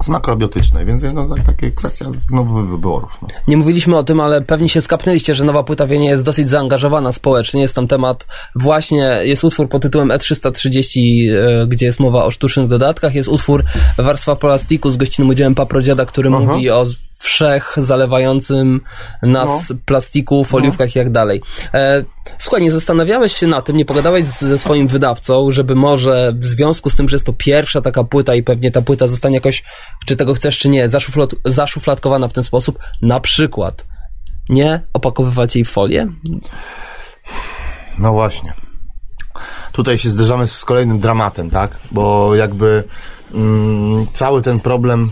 z makrobiotycznej, więc no, tak, takie kwestia znowu wyborów. No. Nie mówiliśmy o tym, ale pewnie się skapnęliście, że Nowa Płyta Wienia jest dosyć zaangażowana społecznie. Jest tam temat właśnie, jest utwór pod tytułem E330, e, gdzie jest mowa o sztucznych dodatkach, jest utwór Warstwa Plastiku z gościnnym udziałem Paprodziada, który Aha. mówi o wszech zalewającym nas no. plastiku, foliówkach no. i jak dalej. E, słuchaj, nie zastanawiałeś się na tym, nie pogadałeś z, ze swoim wydawcą, żeby może w związku z tym, że jest to pierwsza taka płyta i pewnie ta płyta zostanie jakoś, czy tego chcesz, czy nie, zaszuflad, zaszufladkowana w ten sposób, na przykład nie opakowywać jej w folię? No właśnie. Tutaj się zderzamy z kolejnym dramatem, tak? Bo jakby mm, cały ten problem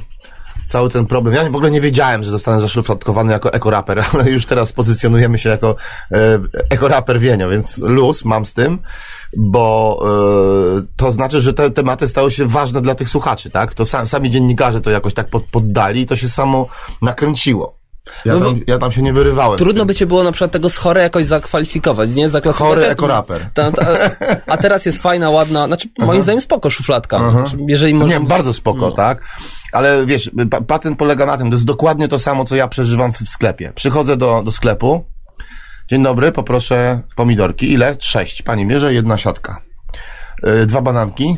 cały ten problem. Ja w ogóle nie wiedziałem, że zostanę zaszufladkowany jako ekoraper, ale już teraz pozycjonujemy się jako e, ekoraper Wienio, więc luz mam z tym, bo e, to znaczy, że te tematy stały się ważne dla tych słuchaczy, tak? To sam, sami dziennikarze to jakoś tak pod, poddali i to się samo nakręciło. Ja, no tam, ja tam się nie wyrywałem. Trudno by cię było na przykład tego z chore jakoś zakwalifikować, nie? Zaklasyfikować. Chory ekoraper. Ta, ta, a teraz jest fajna, ładna, znaczy moim zdaniem spoko szufladka. Znaczy, jeżeli można... Nie, bardzo spoko, no. tak? Ale wiesz, patent polega na tym, to jest dokładnie to samo, co ja przeżywam w sklepie. Przychodzę do, do sklepu, dzień dobry, poproszę pomidorki. Ile? Sześć. Pani bierze, jedna siatka. Yy, dwa bananki,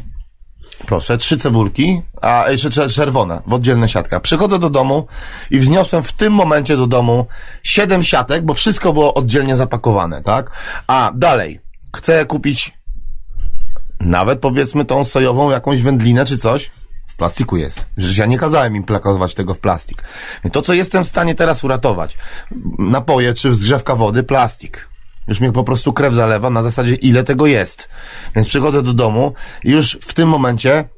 proszę, trzy cebulki, a jeszcze czerwone, w oddzielne siatka. Przychodzę do domu i wzniosłem w tym momencie do domu siedem siatek, bo wszystko było oddzielnie zapakowane, tak? A dalej, chcę kupić nawet powiedzmy tą sojową jakąś wędlinę czy coś, w plastiku jest. Przecież ja nie kazałem im plakować tego w plastik. To, co jestem w stanie teraz uratować, napoje czy zgrzewka wody, plastik. Już mnie po prostu krew zalewa na zasadzie, ile tego jest. Więc przychodzę do domu i już w tym momencie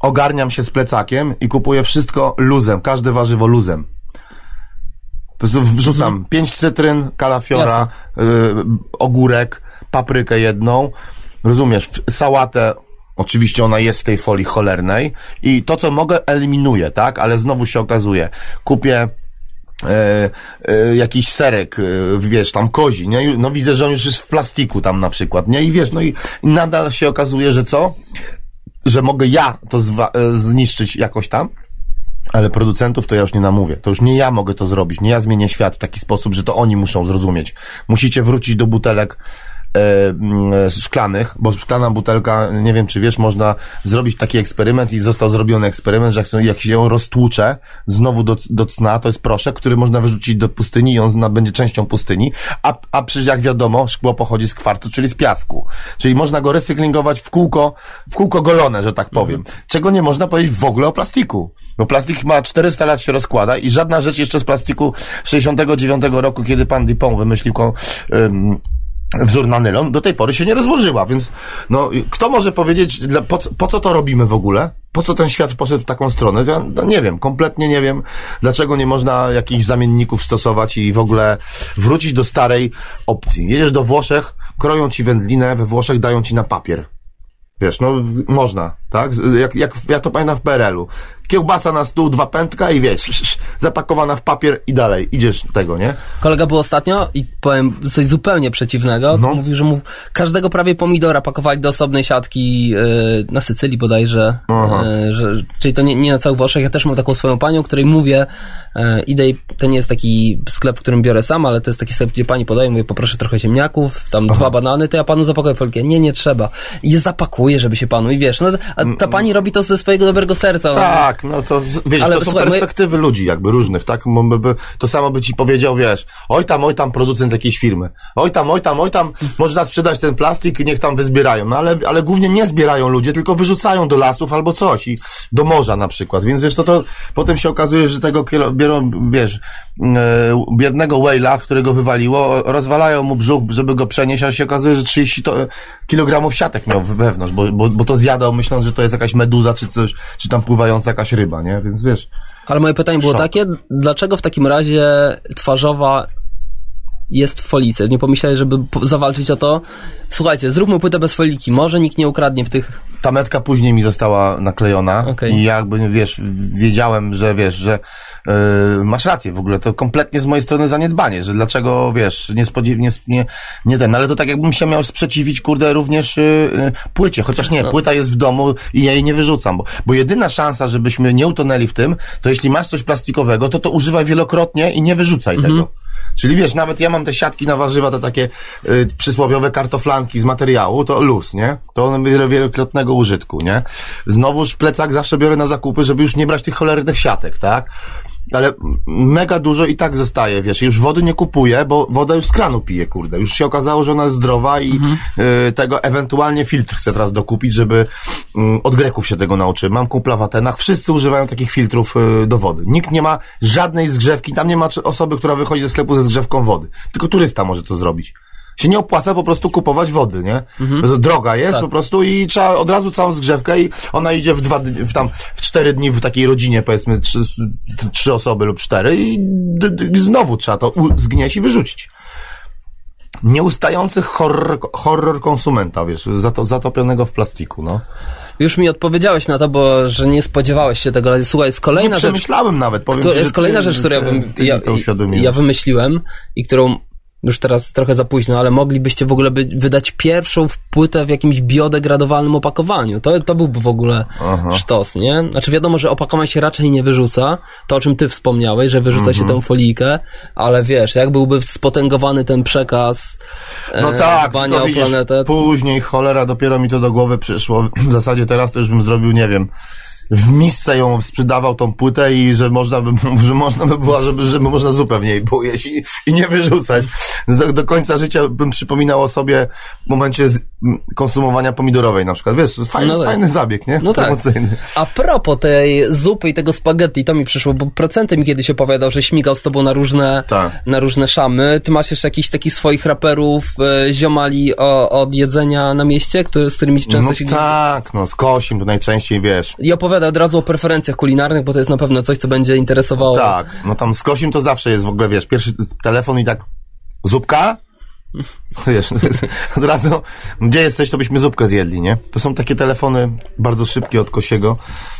ogarniam się z plecakiem i kupuję wszystko luzem, każde warzywo luzem. Po prostu wrzucam mhm. pięć cytryn, kalafiora, y, ogórek, paprykę jedną, rozumiesz, sałatę Oczywiście ona jest w tej folii cholernej i to, co mogę, eliminuję, tak? Ale znowu się okazuje, kupię E, e, jakiś serek, e, wiesz, tam kozi, nie? No widzę, że on już jest w plastiku tam na przykład, nie? I wiesz, no i nadal się okazuje, że co? Że mogę ja to e, zniszczyć jakoś tam, ale producentów to ja już nie namówię. To już nie ja mogę to zrobić, nie ja zmienię świat w taki sposób, że to oni muszą zrozumieć. Musicie wrócić do butelek E, mm, szklanych, bo szklana butelka, nie wiem czy wiesz, można zrobić taki eksperyment i został zrobiony eksperyment, że jak się ją roztłucze znowu do, do cna, to jest proszek, który można wyrzucić do pustyni i on będzie częścią pustyni, a, a przecież jak wiadomo, szkło pochodzi z kwartu, czyli z piasku. Czyli można go recyklingować w kółko, w kółko golone, że tak powiem. Mhm. Czego nie można powiedzieć w ogóle o plastiku. Bo plastik ma 400 lat się rozkłada i żadna rzecz jeszcze z plastiku 69 roku, kiedy pan Dupont wymyślił um, wzór na nylon, do tej pory się nie rozłożyła, więc no, kto może powiedzieć, po, po co to robimy w ogóle? Po co ten świat poszedł w taką stronę? Ja no, nie wiem, kompletnie nie wiem, dlaczego nie można jakichś zamienników stosować i w ogóle wrócić do starej opcji. Jedziesz do Włoszech, kroją ci wędlinę, we Włoszech dają ci na papier. Wiesz, no można, tak? Jak, jak ja to pamiętam w PRL-u kiełbasa na stół, dwa pętka i wiesz, zapakowana w papier i dalej, idziesz tego, nie? Kolega był ostatnio i powiem coś zupełnie przeciwnego. No. Mówił, że mu każdego prawie pomidora pakowali do osobnej siatki yy, na Sycylii bodajże, yy, że, czyli to nie, nie na całych Włoszech. Ja też mam taką swoją panią, której mówię, yy, idę to nie jest taki sklep, w którym biorę sam, ale to jest taki sklep, gdzie pani podaje, mówię, poproszę trochę ziemniaków, tam Aha. dwa banany, to ja panu zapakuję folkę. Nie, nie trzeba. I je zapakuję, żeby się panu, i wiesz, no, ta pani robi to ze swojego dobrego serca. Tak, no to wiesz, Ale, to są słuchaj, perspektywy moje... ludzi jakby różnych, tak? To samo by ci powiedział, wiesz, oj tam, oj tam producent jakiejś firmy, oj tam, oj tam, oj tam, można sprzedać ten plastik i niech tam wyzbierają, no ale, ale głównie nie zbierają ludzie, tylko wyrzucają do lasów albo coś i do morza na przykład, więc wiesz, to, to potem się okazuje, że tego biorą, wiesz, biednego whale'a, którego wywaliło, rozwalają mu brzuch, żeby go przenieść, a się okazuje, że 30 to, kilogramów siatek miał wewnątrz, bo, bo, bo to zjadał myśląc, że to jest jakaś meduza czy coś, czy tam pływająca jakaś ryba, nie? Więc wiesz. Ale moje pytanie było Szok. takie, dlaczego w takim razie twarzowa jest w folice? Nie pomyślałeś, żeby zawalczyć o to? Słuchajcie, zróbmy płytę bez foliki, może nikt nie ukradnie w tych... Ta metka później mi została naklejona okay. i jakby, wiesz, wiedziałem, że wiesz, że yy, masz rację w ogóle, to kompletnie z mojej strony zaniedbanie, że dlaczego, wiesz, nie spodziew, nie, nie, ten, ale to tak jakbym się miał sprzeciwić, kurde, również yy, płycie, chociaż nie, no. płyta jest w domu i ja jej nie wyrzucam, bo, bo jedyna szansa, żebyśmy nie utonęli w tym, to jeśli masz coś plastikowego, to to używaj wielokrotnie i nie wyrzucaj mhm. tego. Czyli wiesz, nawet ja mam te siatki na warzywa, to takie y, przysłowiowe kartoflanki z materiału, to luz, nie? To one wielokrotnego użytku, nie? Znowuż plecak zawsze biorę na zakupy, żeby już nie brać tych cholernych siatek, tak? ale mega dużo i tak zostaje, wiesz, już wody nie kupuję, bo woda już z kranu pije, kurde. Już się okazało, że ona jest zdrowa i mhm. y, tego ewentualnie filtr chcę teraz dokupić, żeby y, od Greków się tego nauczyłem. Mam kumpla w Atenach, wszyscy używają takich filtrów y, do wody. Nikt nie ma żadnej zgrzewki, tam nie ma osoby, która wychodzi ze sklepu ze zgrzewką wody. Tylko turysta może to zrobić się nie opłaca po prostu kupować wody, nie? Mhm. Droga jest tak. po prostu i trzeba od razu całą zgrzewkę i ona idzie w dwa, w tam, w cztery dni w takiej rodzinie, powiedzmy, trzy, trzy osoby lub cztery i d, d, znowu trzeba to zgnieść i wyrzucić. Nieustający horror, horror konsumenta, wiesz, zato, zatopionego w plastiku, no. Już mi odpowiedziałeś na to, bo że nie spodziewałeś się tego, ale słuchaj, jest kolejna nie rzecz. przemyślałem nawet, powiem To jest kolejna rzecz, którą ja, bym, ja, ja wymyśliłem i którą już teraz trochę za późno, ale moglibyście w ogóle by, wydać pierwszą płytę w jakimś biodegradowalnym opakowaniu. To, to byłby w ogóle Aha. sztos, nie? Znaczy wiadomo, że opakowanie się raczej nie wyrzuca, to o czym ty wspomniałeś, że wyrzuca mhm. się tę folijkę, ale wiesz, jak byłby spotęgowany ten przekaz e, no tak, dbania o planetę. Później, cholera, dopiero mi to do głowy przyszło. W zasadzie teraz to już bym zrobił, nie wiem, w misce ją sprzedawał tą płytę i że można by, że można by była, żeby, żeby można zupę w niej było jeść i, i nie wyrzucać. Do, do końca życia bym przypominał o sobie w momencie konsumowania pomidorowej na przykład. Wiesz, fajny, no tak. fajny zabieg, nie? No tak. A propos tej zupy i tego spaghetti, to mi przyszło, bo procenty mi kiedyś opowiadał, że śmigał z tobą na różne, tak. na różne szamy. Ty masz jeszcze jakichś takich swoich raperów, e, ziomali o, od jedzenia na mieście, który, z którymi często no się... tak, no z Kosim to najczęściej, wiesz. I opowiada od razu o preferencjach kulinarnych, bo to jest na pewno coś, co będzie interesowało. Tak, no tam z Kosim to zawsze jest w ogóle, wiesz, pierwszy telefon i tak zupka? Wiesz, od razu, gdzie jesteś, to byśmy zupkę zjedli, nie? To są takie telefony bardzo szybkie od Kosiego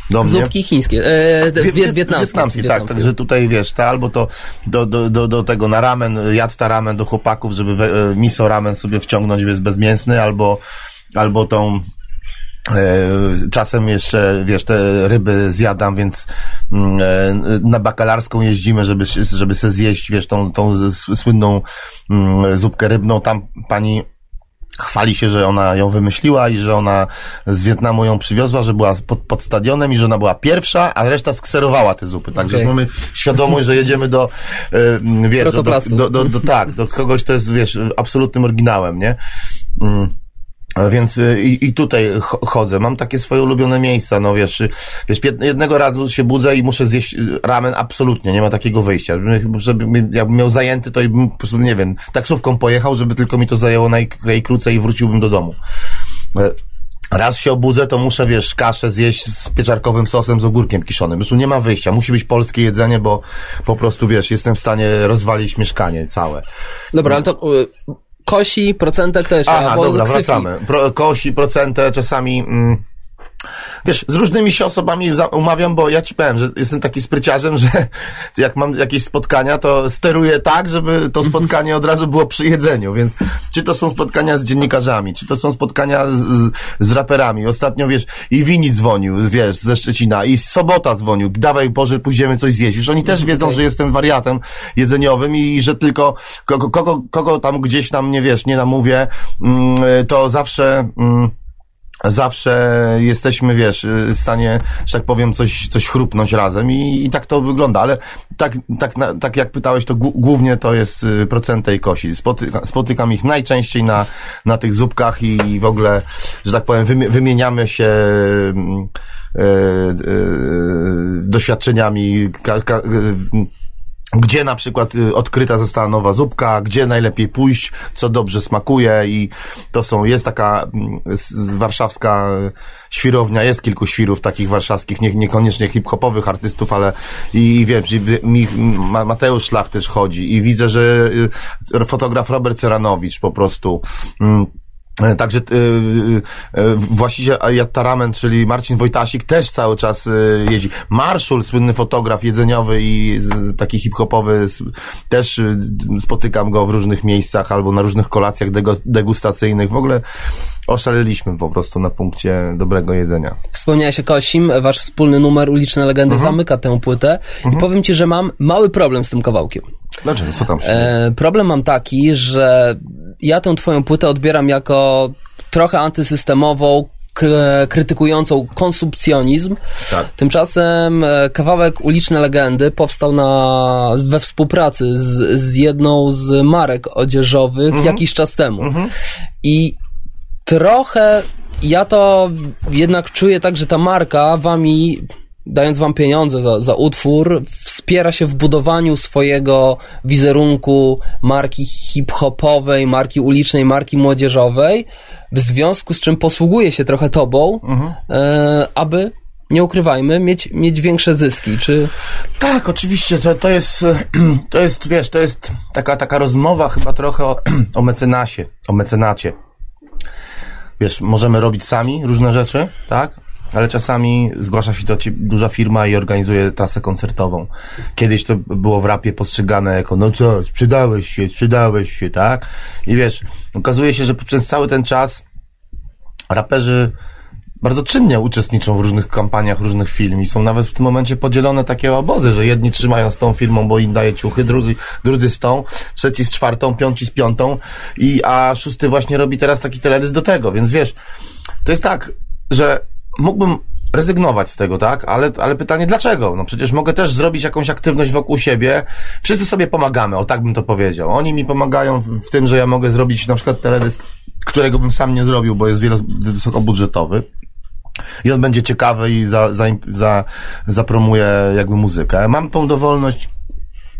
do mnie. Zupki chińskie, e, wie, wietnamskie. Wietnamskie, tak, także tutaj wiesz, ta albo to do, do, do, do tego na ramen, jadł ramen do chłopaków, żeby we, e, miso ramen sobie wciągnąć, jest bezmięsny, albo, albo tą czasem jeszcze, wiesz, te ryby zjadam, więc mm, e, na bakalarską jeździmy, żeby, żeby sobie zjeść, wiesz, tą, tą słynną mm, zupkę rybną. Tam pani chwali się, że ona ją wymyśliła i że ona z Wietnamu ją przywiozła, że była pod, pod stadionem i że ona była pierwsza, a reszta skserowała te zupy. Także okay. mamy świadomość, że jedziemy do, e, wiesz, do, do, do, do, do, tak, do kogoś, to jest, wiesz, absolutnym oryginałem, nie? Mm. Więc y, i, i tutaj chodzę. Mam takie swoje ulubione miejsca, no wiesz, wiesz, jednego razu się budzę i muszę zjeść y, ramen, absolutnie, nie ma takiego wyjścia. Żeby, jakbym miał zajęty, to bym po prostu, nie wiem, taksówką pojechał, żeby tylko mi to zajęło najkrócej i wróciłbym do domu. E, raz się obudzę, to muszę, wiesz, kaszę zjeść z pieczarkowym sosem z ogórkiem kiszonym. Po prostu nie ma wyjścia. Musi być polskie jedzenie, bo po prostu, wiesz, jestem w stanie rozwalić mieszkanie całe. Dobra, ale to kosi, procentek też. Aha, dobra, wracamy. Pro, kosi, procentę, czasami... Mm, wiesz, z różnymi się osobami umawiam, bo ja ci powiem, że jestem taki spryciarzem, że jak mam jakieś spotkania, to steruję tak, żeby to spotkanie od razu było przy jedzeniu, więc czy to są spotkania z dziennikarzami, czy to są spotkania z, z, z raperami. Ostatnio, wiesz, i Wini dzwonił, wiesz, ze Szczecina, i Sobota dzwonił, dawaj Boże, pójdziemy coś zjeść. Wiesz, oni też wiedzą, że jestem wariatem jedzeniowym i że tylko kogo, kogo, kogo tam gdzieś tam, nie wiesz, nie namówię, mm, to zawsze... Mm, zawsze jesteśmy, wiesz, w stanie, że tak powiem, coś, coś chrupnąć razem i, i tak to wygląda, ale tak, tak, tak jak pytałeś, to głównie to jest y, procentej kosi. Spotyka, spotykam ich najczęściej na, na tych zupkach i w ogóle, że tak powiem, wymieniamy się e, e, doświadczeniami, gdzie na przykład y, odkryta została nowa zupka, gdzie najlepiej pójść, co dobrze smakuje i to są, jest taka mm, warszawska świrownia, jest kilku świrów takich warszawskich, nie, niekoniecznie hip-hopowych artystów, ale i wiem, mi, Mateusz Szlach też chodzi i widzę, że y, fotograf Robert Ceranowicz po prostu mm, także yy, yy, właściciel Tarament, czyli Marcin Wojtasik, też cały czas jeździ. Marszul, słynny fotograf jedzeniowy i taki hip-hopowy, też spotykam go w różnych miejscach albo na różnych kolacjach degustacyjnych. W ogóle oszaleliśmy po prostu na punkcie dobrego jedzenia. Wspomniałeś o Kosim, wasz wspólny numer Uliczne Legendy mhm. zamyka tę płytę mhm. i powiem ci, że mam mały problem z tym kawałkiem. Dlaczego? Co tam się e, Problem mam taki, że ja tę twoją płytę odbieram jako trochę antysystemową, krytykującą konsumpcjonizm. Tak. Tymczasem e, kawałek Uliczne Legendy powstał na, we współpracy z, z jedną z marek odzieżowych mhm. jakiś czas temu. Mhm. I trochę ja to jednak czuję tak, że ta marka wami dając wam pieniądze za, za utwór, wspiera się w budowaniu swojego wizerunku marki hip-hopowej, marki ulicznej, marki młodzieżowej, w związku z czym posługuje się trochę tobą, mhm. e, aby nie ukrywajmy, mieć, mieć większe zyski, czy... Tak, oczywiście, to, to jest, to jest, wiesz, to jest taka, taka rozmowa chyba trochę o, o mecenasie, o mecenacie. Wiesz, możemy robić sami różne rzeczy, tak? Ale czasami zgłasza się do ciebie duża firma i organizuje trasę koncertową. Kiedyś to było w rapie postrzegane jako, no co, sprzedałeś się, sprzedałeś się, tak? I wiesz, okazuje się, że przez cały ten czas raperzy bardzo czynnie uczestniczą w różnych kampaniach, różnych film i są nawet w tym momencie podzielone takie obozy, że jedni trzymają z tą firmą, bo im daje ciuchy, drudzy, drudzy z tą, trzeci z czwartą, piąci z piątą i a szósty właśnie robi teraz taki teledysk do tego, więc wiesz, to jest tak, że mógłbym rezygnować z tego, tak? Ale, ale pytanie dlaczego? No przecież mogę też zrobić jakąś aktywność wokół siebie. Wszyscy sobie pomagamy, o tak bym to powiedział. Oni mi pomagają w tym, że ja mogę zrobić na przykład teledysk, którego bym sam nie zrobił, bo jest wysokobudżetowy. I on będzie ciekawy i za, za, za, zapromuje jakby muzykę. Mam tą dowolność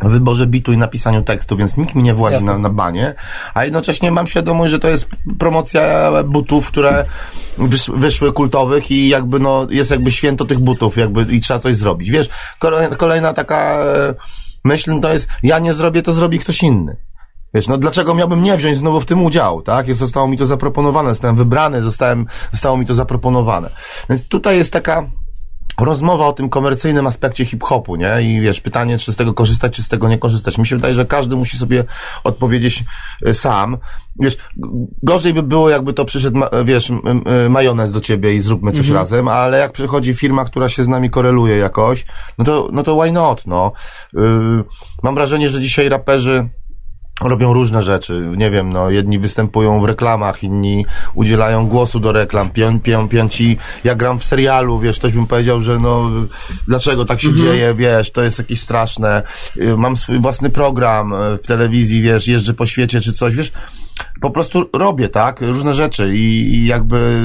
wyborze bitu i napisaniu tekstu, więc nikt mi nie włazi na, na banie, a jednocześnie mam świadomość, że to jest promocja butów, które wysz, wyszły kultowych i jakby no, jest jakby święto tych butów, jakby i trzeba coś zrobić. Wiesz, kolejna, kolejna taka e, myśl to jest, ja nie zrobię, to zrobi ktoś inny. Wiesz, no dlaczego miałbym nie wziąć znowu w tym udziału, tak? Jest, zostało mi to zaproponowane, zostałem wybrany, zostałem, zostało mi to zaproponowane. Więc tutaj jest taka, rozmowa o tym komercyjnym aspekcie hip-hopu, nie? I wiesz, pytanie, czy z tego korzystać, czy z tego nie korzystać. Mi się wydaje, że każdy musi sobie odpowiedzieć e, sam. Wiesz, gorzej by było, jakby to przyszedł, wiesz, majonez do ciebie i zróbmy coś mhm. razem, ale jak przychodzi firma, która się z nami koreluje jakoś, no to, no to why not, no. Yy, mam wrażenie, że dzisiaj raperzy robią różne rzeczy. Nie wiem, no, jedni występują w reklamach, inni udzielają głosu do reklam, pią, pią, piąci, ja gram w serialu, wiesz, ktoś bym powiedział, że no, dlaczego tak się mhm. dzieje, wiesz, to jest jakieś straszne. Y, mam swój własny program y, w telewizji, wiesz, jeżdżę po świecie czy coś, wiesz, po prostu robię, tak, różne rzeczy i, i jakby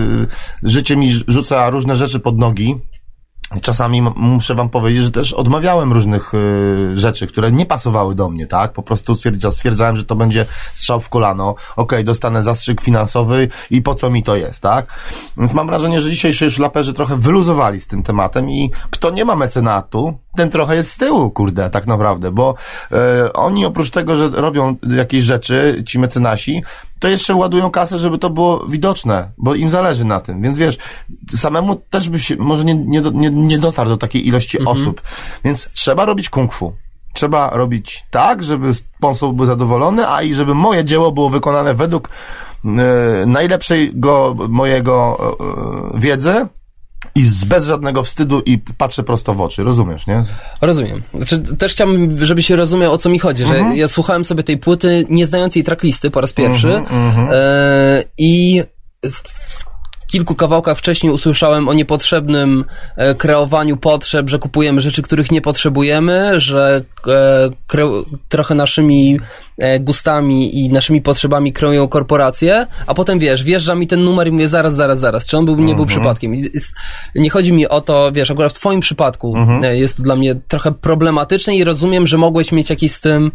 życie mi rzuca różne rzeczy pod nogi, Czasami muszę wam powiedzieć, że też odmawiałem różnych y, rzeczy, które nie pasowały do mnie, tak? Po prostu stwierdzałem, że to będzie strzał w kolano. Okej, okay, dostanę zastrzyk finansowy i po co mi to jest, tak? Więc mam wrażenie, że dzisiejsi szlaperzy trochę wyluzowali z tym tematem i kto nie ma mecenatu, ten trochę jest z tyłu, kurde, tak naprawdę, bo y, oni oprócz tego, że robią jakieś rzeczy, ci mecenasi, to jeszcze ładują kasę, żeby to było widoczne, bo im zależy na tym. Więc wiesz, samemu też by się może nie, nie, nie, nie dotarł do takiej ilości mhm. osób. Więc trzeba robić kung fu. Trzeba robić tak, żeby sponsor był zadowolony, a i żeby moje dzieło było wykonane według e, najlepszej go, mojego e, wiedzy, i z bez żadnego wstydu i patrzę prosto w oczy, rozumiesz, nie? Rozumiem. Znaczy, też chciałbym, żeby się rozumiał, o co mi chodzi, że mhm. ja słuchałem sobie tej płyty, nie znając jej tracklisty po raz pierwszy mm -hmm, mm -hmm. E, i kilku kawałkach wcześniej usłyszałem o niepotrzebnym e, kreowaniu potrzeb, że kupujemy rzeczy, których nie potrzebujemy, że e, trochę naszymi e, gustami i naszymi potrzebami kreują korporacje, a potem wiesz, wjeżdża mi ten numer i mówię zaraz, zaraz, zaraz, czy on był, nie był przypadkiem. Nie chodzi mi o to, wiesz, akurat w twoim przypadku e, jest to dla mnie trochę problematyczne i rozumiem, że mogłeś mieć jakieś z tym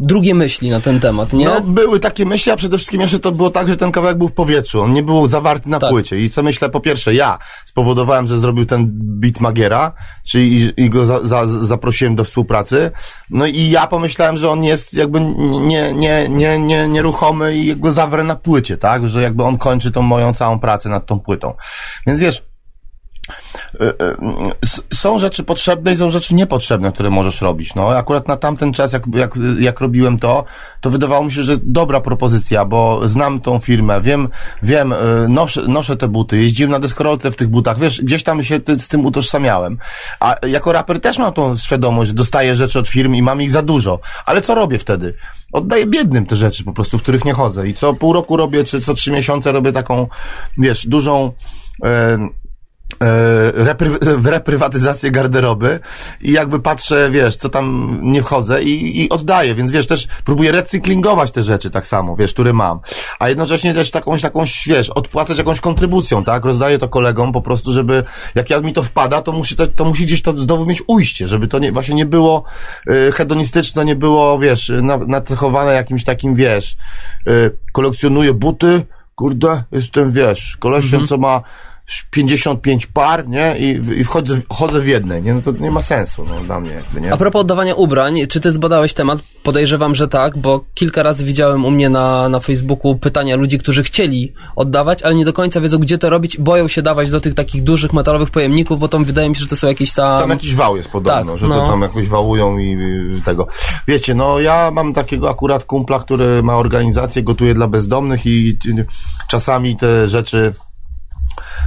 drugie myśli na ten temat, nie? No, były takie myśli, a przede wszystkim jeszcze to było tak, że ten kawałek był w powietrzu. On nie był zawarty na Tak. płycie. I co myślę, po pierwsze, ja spowodowałem, że zrobił ten beat Magiera, czyli i, i go za, za, zaprosiłem do współpracy. No i ja pomyślałem, że on jest jakby nie, nie, nie, nie, nieruchomy i go zawrę na płycie, tak? Że jakby on kończy tą moją całą pracę nad tą płytą. Więc wiesz, są rzeczy potrzebne i są rzeczy niepotrzebne, które możesz robić. No, akurat na tamten czas, jak, jak, jak robiłem to, to wydawało mi się, że dobra propozycja, bo znam tą firmę, wiem, wiem, y, noszę, noszę te buty, jeździłem na deskorolce w tych butach, wiesz, gdzieś tam się ty, z tym utożsamiałem. A jako raper też mam tą świadomość, że dostaję rzeczy od firm i mam ich za dużo. Ale co robię wtedy? Oddaję biednym te rzeczy po prostu, w których nie chodzę. I co pół roku robię, czy co trzy miesiące robię taką, wiesz, dużą, e, repry, w reprywatyzację garderoby i jakby patrzę, wiesz, co tam nie wchodzę i, i oddaję, więc wiesz, też próbuję recyklingować te rzeczy tak samo, wiesz, które mam. A jednocześnie też takąś, takąś, wiesz, odpłacać jakąś kontrybucją, tak? Rozdaję to kolegom po prostu, żeby, jak ja mi to wpada, to musi, to, to musi gdzieś to znowu mieć ujście, żeby to nie, właśnie nie było y, hedonistyczne, nie było, wiesz, na, nacechowane jakimś takim, wiesz, y, kolekcjonuję buty, kurde, jestem, wiesz, kolesiem, co ma 55 par, nie? I, i wchodzę, chodzę w jednej, nie? No to nie ma sensu, no, dla mnie jakby, nie? A propos oddawania ubrań, czy ty zbadałeś temat? Podejrzewam, że tak, bo kilka razy widziałem u mnie na, na Facebooku pytania ludzi, którzy chcieli oddawać, ale nie do końca wiedzą, gdzie to robić, boją się dawać do tych takich dużych metalowych pojemników, bo tam wydaje mi się, że to są jakieś tam... Tam jakiś wał jest podobno, Tak, że to no. tam jakoś wałują i, i tego. Wiecie, no ja mam takiego akurat kumpla, który ma organizację, gotuje dla bezdomnych i czasami te rzeczy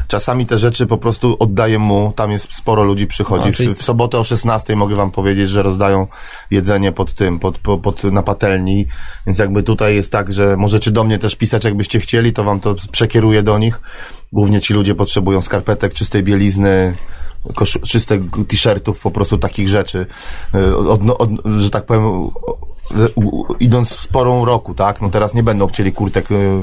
Czasami te rzeczy po prostu oddaję mu, tam jest sporo ludzi przychodzi. No, czyli- w, w sobotę o 16 mogę wam powiedzieć, że rozdają jedzenie pod tym, pod, pod, pod na patelni, więc jakby tutaj jest tak, że możecie do mnie też pisać, jakbyście chcieli, to wam to przekieruję do nich. Głównie ci ludzie potrzebują skarpetek, czystej bielizny, czystych t-shirtów, po prostu takich rzeczy, y, od, od, że tak powiem, idąc w sporą roku, tak? No teraz nie będą chcieli kurtek y,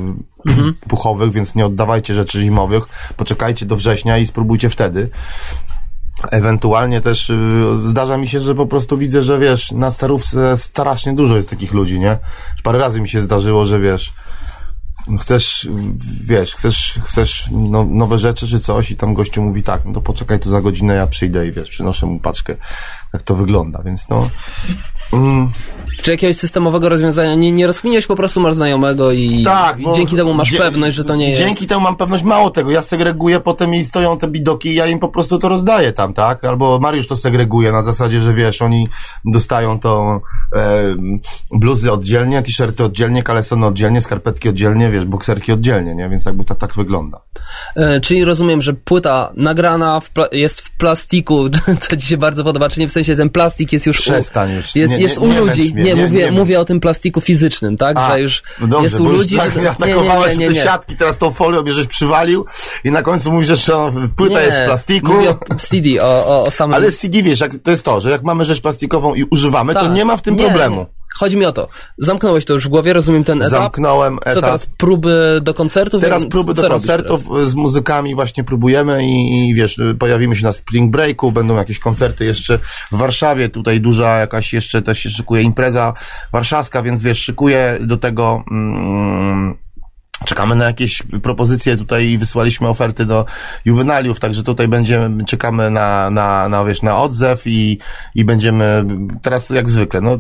puchowych, więc nie oddawajcie rzeczy zimowych, poczekajcie do września i spróbujcie wtedy. Ewentualnie też y, zdarza mi się, że po prostu widzę, że wiesz, na starówce strasznie dużo jest takich ludzi, nie? Parę razy mi się zdarzyło, że wiesz, chcesz, wiesz, chcesz, chcesz no, nowe rzeczy czy coś i tam gościu mówi tak, no to poczekaj tu za godzinę, ja przyjdę i wiesz, przynoszę mu paczkę. Tak to wygląda, więc no... Mm, Czy jakiegoś systemowego rozwiązania nie, nie po prostu masz znajomego i, tak, i dzięki temu masz pewność, że to nie jest... Dzięki temu mam pewność mało tego. Ja segreguję potem i stoją te bidoki i ja im po prostu to rozdaję tam, tak? Albo Mariusz to segreguje na zasadzie, że wiesz, oni dostają to e, bluzy oddzielnie, t-shirty oddzielnie, kalesony oddzielnie, skarpetki oddzielnie, wiesz, bokserki oddzielnie, nie? Więc jakby to tak wygląda. E, czyli rozumiem, że płyta nagrana w jest w plastiku, co ci się bardzo podoba, czy nie w sensie ten plastik jest już Przestań już. jest, Nie- jest nie- u nie ludzi. mnie, nie, nie- mówię, mówię o tym plastiku fizycznym, tak? A, że już no dobrze, jest u ludzi. tak że mnie to- nie, nie, atakowałeś nie, nie, te siatki, teraz tą folią bierzesz przywalił i na końcu mówisz, że płyta Nie, jest z plastiku. Mówię o CD, o, o, o samym... Ale CD, wiesz, jak, to jest to, że jak mamy rzecz plastikową i używamy, to Tak. nie ma w tym Nie, problemu. Chodzi mi o to. Zamknąłeś to już w głowie, rozumiem ten etap. Zamknąłem etap. Co teraz, próby do koncertów? Teraz próby do koncertów z muzykami właśnie próbujemy i, i wiesz, pojawimy się na Spring Breaku, będą jakieś koncerty jeszcze w Warszawie, tutaj duża jakaś jeszcze też się szykuje impreza warszawska, więc wiesz, szykuję do tego mm, Czekamy na jakieś propozycje tutaj i wysłaliśmy oferty do juwenaliów, także tutaj będziemy, czekamy na, na, na wiesz, na odzew i, i będziemy teraz jak zwykle, no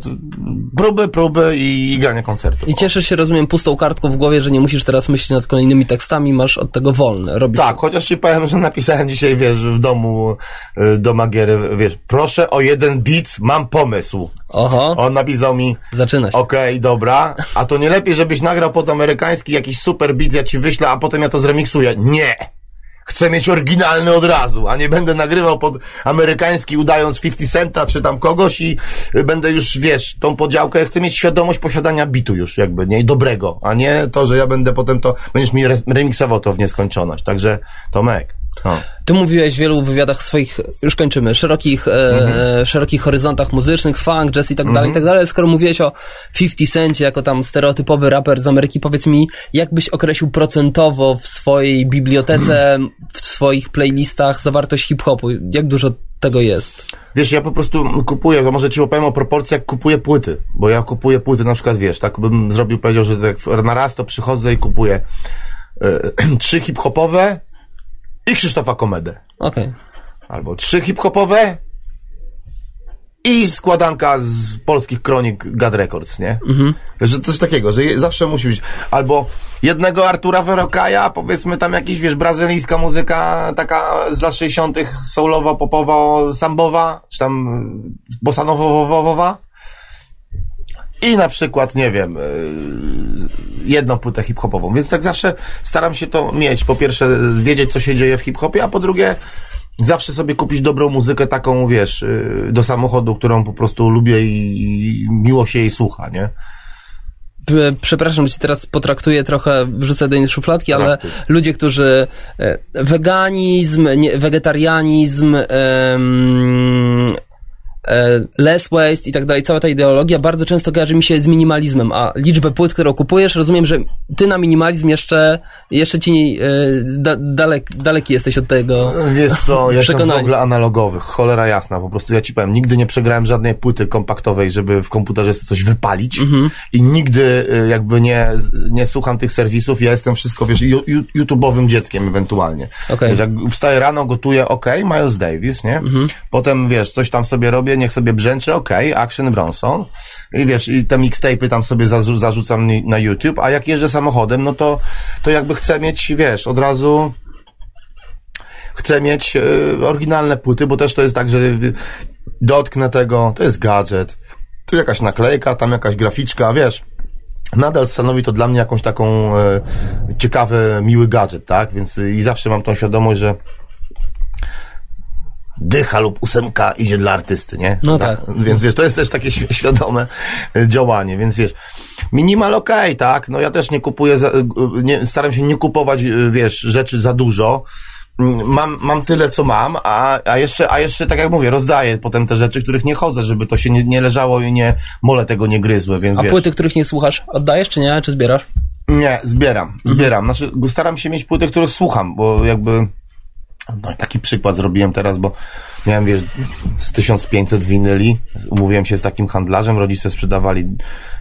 próby, próby i, i granie koncertów. I cieszysz się, rozumiem, pustą kartką w głowie, że nie musisz teraz myśleć nad kolejnymi tekstami, masz od tego wolne. Robisz Tak, chociaż ci powiem, że napisałem dzisiaj, wiesz, w domu y, do Magiery, wiesz, proszę o jeden beat, mam pomysł. Oho, On napisał mi, zaczyna się. okej, dobra, a to nie lepiej, żebyś nagrał pod amerykański jakiś super beat, ja ci wyślę, a potem ja to zremiksuję. Nie! Chcę mieć oryginalny od razu, a nie będę nagrywał pod amerykański, udając 50 Centa czy tam kogoś i będę już, wiesz, tą podziałkę. Ja chcę mieć świadomość posiadania bitu już jakby, nie? dobrego, a nie to, że ja będę potem to, będziesz mi remiksował to w nieskończoność. Także Tomek. O. Ty mówiłeś w wielu wywiadach swoich, już kończymy, szerokich, e, mhm. szerokich horyzontach muzycznych, funk, jazz i tak dalej, i tak mhm. dalej. Skoro mówiłeś o 50 Centie jako tam stereotypowy raper z Ameryki, powiedz mi, jak byś określił procentowo w swojej bibliotece, w swoich playlistach zawartość hip-hopu? Jak dużo tego jest? Wiesz, ja po prostu kupuję, to może ci opowiem o proporcjach, kupuję płyty, bo ja kupuję płyty na przykład, wiesz, tak bym zrobił, powiedział, że tak na raz to przychodzę i kupuję e, trzy hip-hopowe, i Krzysztofa Komedę. Okej. Okay. Albo trzy hip-hopowe i składanka z polskich kronik God Records, nie? Mhm. Że coś takiego, że zawsze musi być. Albo jednego Artura Verokaja, powiedzmy tam jakiś, wiesz, brazylijska muzyka taka z lat 60 soulowo, popowo, sambowa, czy tam bosanowo i na przykład, nie wiem, e, jedną płytę hip-hopową. Więc tak zawsze staram się to mieć. Po pierwsze, wiedzieć, co się dzieje w hip-hopie, a po drugie, zawsze sobie kupić dobrą muzykę, taką, wiesz, e, do samochodu, którą po prostu lubię i miło się jej słucha, nie? przepraszam, że ci teraz potraktuję trochę, wrzucę do innej szufladki, ale Traktuj. ludzie, którzy e, weganizm, nie, wegetarianizm, E, less waste i tak dalej, cała ta ideologia bardzo często kojarzy mi się z minimalizmem, a liczbę płyt, którą kupujesz, rozumiem, że ty na minimalizm jeszcze, jeszcze ci e, da, dalek, daleki jesteś od tego Wiesz co, ja jestem w ogóle analogowy, cholera jasna, po prostu ja ci powiem, nigdy nie przegrałem żadnej płyty kompaktowej, żeby w komputerze coś wypalić mhm. i nigdy e, jakby nie, nie słucham tych serwisów, ja jestem wszystko, wiesz, YouTube'owym dzieckiem ewentualnie. Okay. Wiesz, jak wstaję rano, gotuję, ok, Miles Davis, nie? Mhm. Potem, wiesz, coś tam sobie robię, niech sobie brzęczy, ok, Action Bronson. I wiesz, i te mixtape'y tam sobie zarzucam na YouTube, a jak jeżdżę samochodem, no to, to jakby chcę mieć, wiesz, od razu chcę mieć y, oryginalne płyty, bo też to jest tak, że dotknę tego, to jest gadżet, tu jakaś naklejka, tam jakaś graficzka, wiesz, nadal stanowi to dla mnie jakąś taką e, ciekawy, miły gadżet, tak? Więc i zawsze mam tą świadomość, że dycha lub ósemka idzie dla artysty, nie? No tak. Więc wiesz, to jest też takie świadome e, działanie, więc wiesz, minimal okej, okay, tak? No ja też nie kupuję, za, nie, staram się nie kupować, e, wiesz, rzeczy za dużo. Mm, mam, mam tyle, co mam, a, a jeszcze, a jeszcze, tak jak mówię, rozdaję potem te rzeczy, których nie chodzę, żeby to się nie, nie leżało i nie, mole tego nie gryzły, więc A wiesz. płyty, których nie słuchasz, oddajesz czy nie? Czy zbierasz? Nie, zbieram, zbieram. Mhm. Znaczy, staram się mieć płyty, których słucham, bo jakby no taki przykład zrobiłem teraz, bo miałem, wiesz, z 1500 winyli, umówiłem się z takim handlarzem, rodzice sprzedawali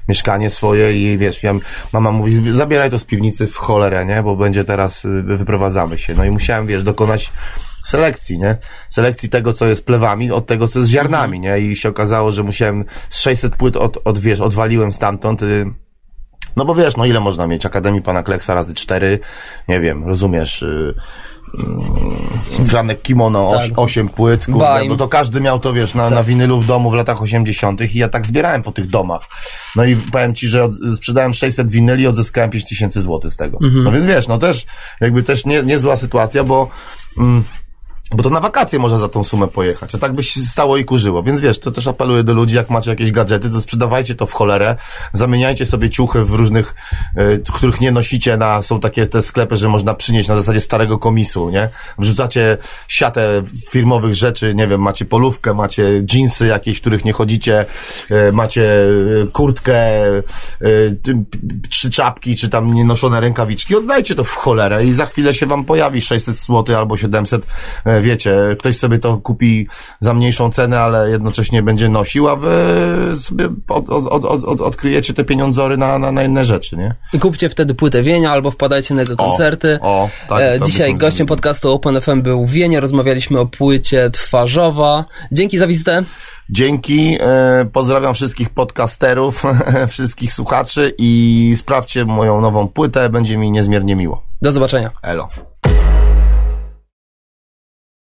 mieszkanie swoje i wiesz, ja, mama mówi, zabieraj to z piwnicy w cholerę, nie, bo będzie teraz, y, wyprowadzamy się. No i musiałem, wiesz, dokonać selekcji, nie? Selekcji tego, co jest plewami, od tego, co jest ziarnami, nie? I się okazało, że musiałem z 600 płyt od, od wiesz, odwaliłem stamtąd, y, no bo wiesz, no ile można mieć? Akademii Pana Kleksa razy cztery, nie wiem, rozumiesz, y, Franek Kimono, tak. 8 płyt, kurde, bo to każdy miał to, wiesz, na, tak. na winylu w domu w latach 80. i ja tak zbierałem po tych domach. No i powiem ci, że od, sprzedałem 600 winyli i odzyskałem 5000 zł z tego. Mhm. No więc wiesz, no też, jakby też nie, niezła sytuacja, bo mm, bo to na wakacje można za tą sumę pojechać, a tak byś stało i kurzyło. Więc wiesz, to też apeluję do ludzi, jak macie jakieś gadżety, to sprzedawajcie to w cholerę, zamieniajcie sobie ciuchy w różnych, y, których nie nosicie na, są takie te sklepy, że można przynieść na zasadzie starego komisu, nie? Wrzucacie siatę firmowych rzeczy, nie wiem, macie polówkę, macie jeansy jakieś, których nie chodzicie, y, macie y, kurtkę, trzy czapki, czy tam nienoszone rękawiczki, oddajcie to w cholerę i za chwilę się wam pojawi 600 zł albo 700 wiecie, ktoś sobie to kupi za mniejszą cenę, ale jednocześnie będzie nosił, a wy sobie od, od, od, od odkryjecie te pieniądzory na, na, na inne rzeczy, nie? I kupcie wtedy płytę Wienia albo wpadajcie na jego koncerty. O, o tak, e, Dzisiaj gościem podcastu Open FM był Wienia, rozmawialiśmy o płycie Twarzowa. Dzięki za wizytę. Dzięki, e, pozdrawiam wszystkich podcasterów, wszystkich słuchaczy i sprawdźcie moją nową płytę, będzie mi niezmiernie miło. Do zobaczenia. Elo.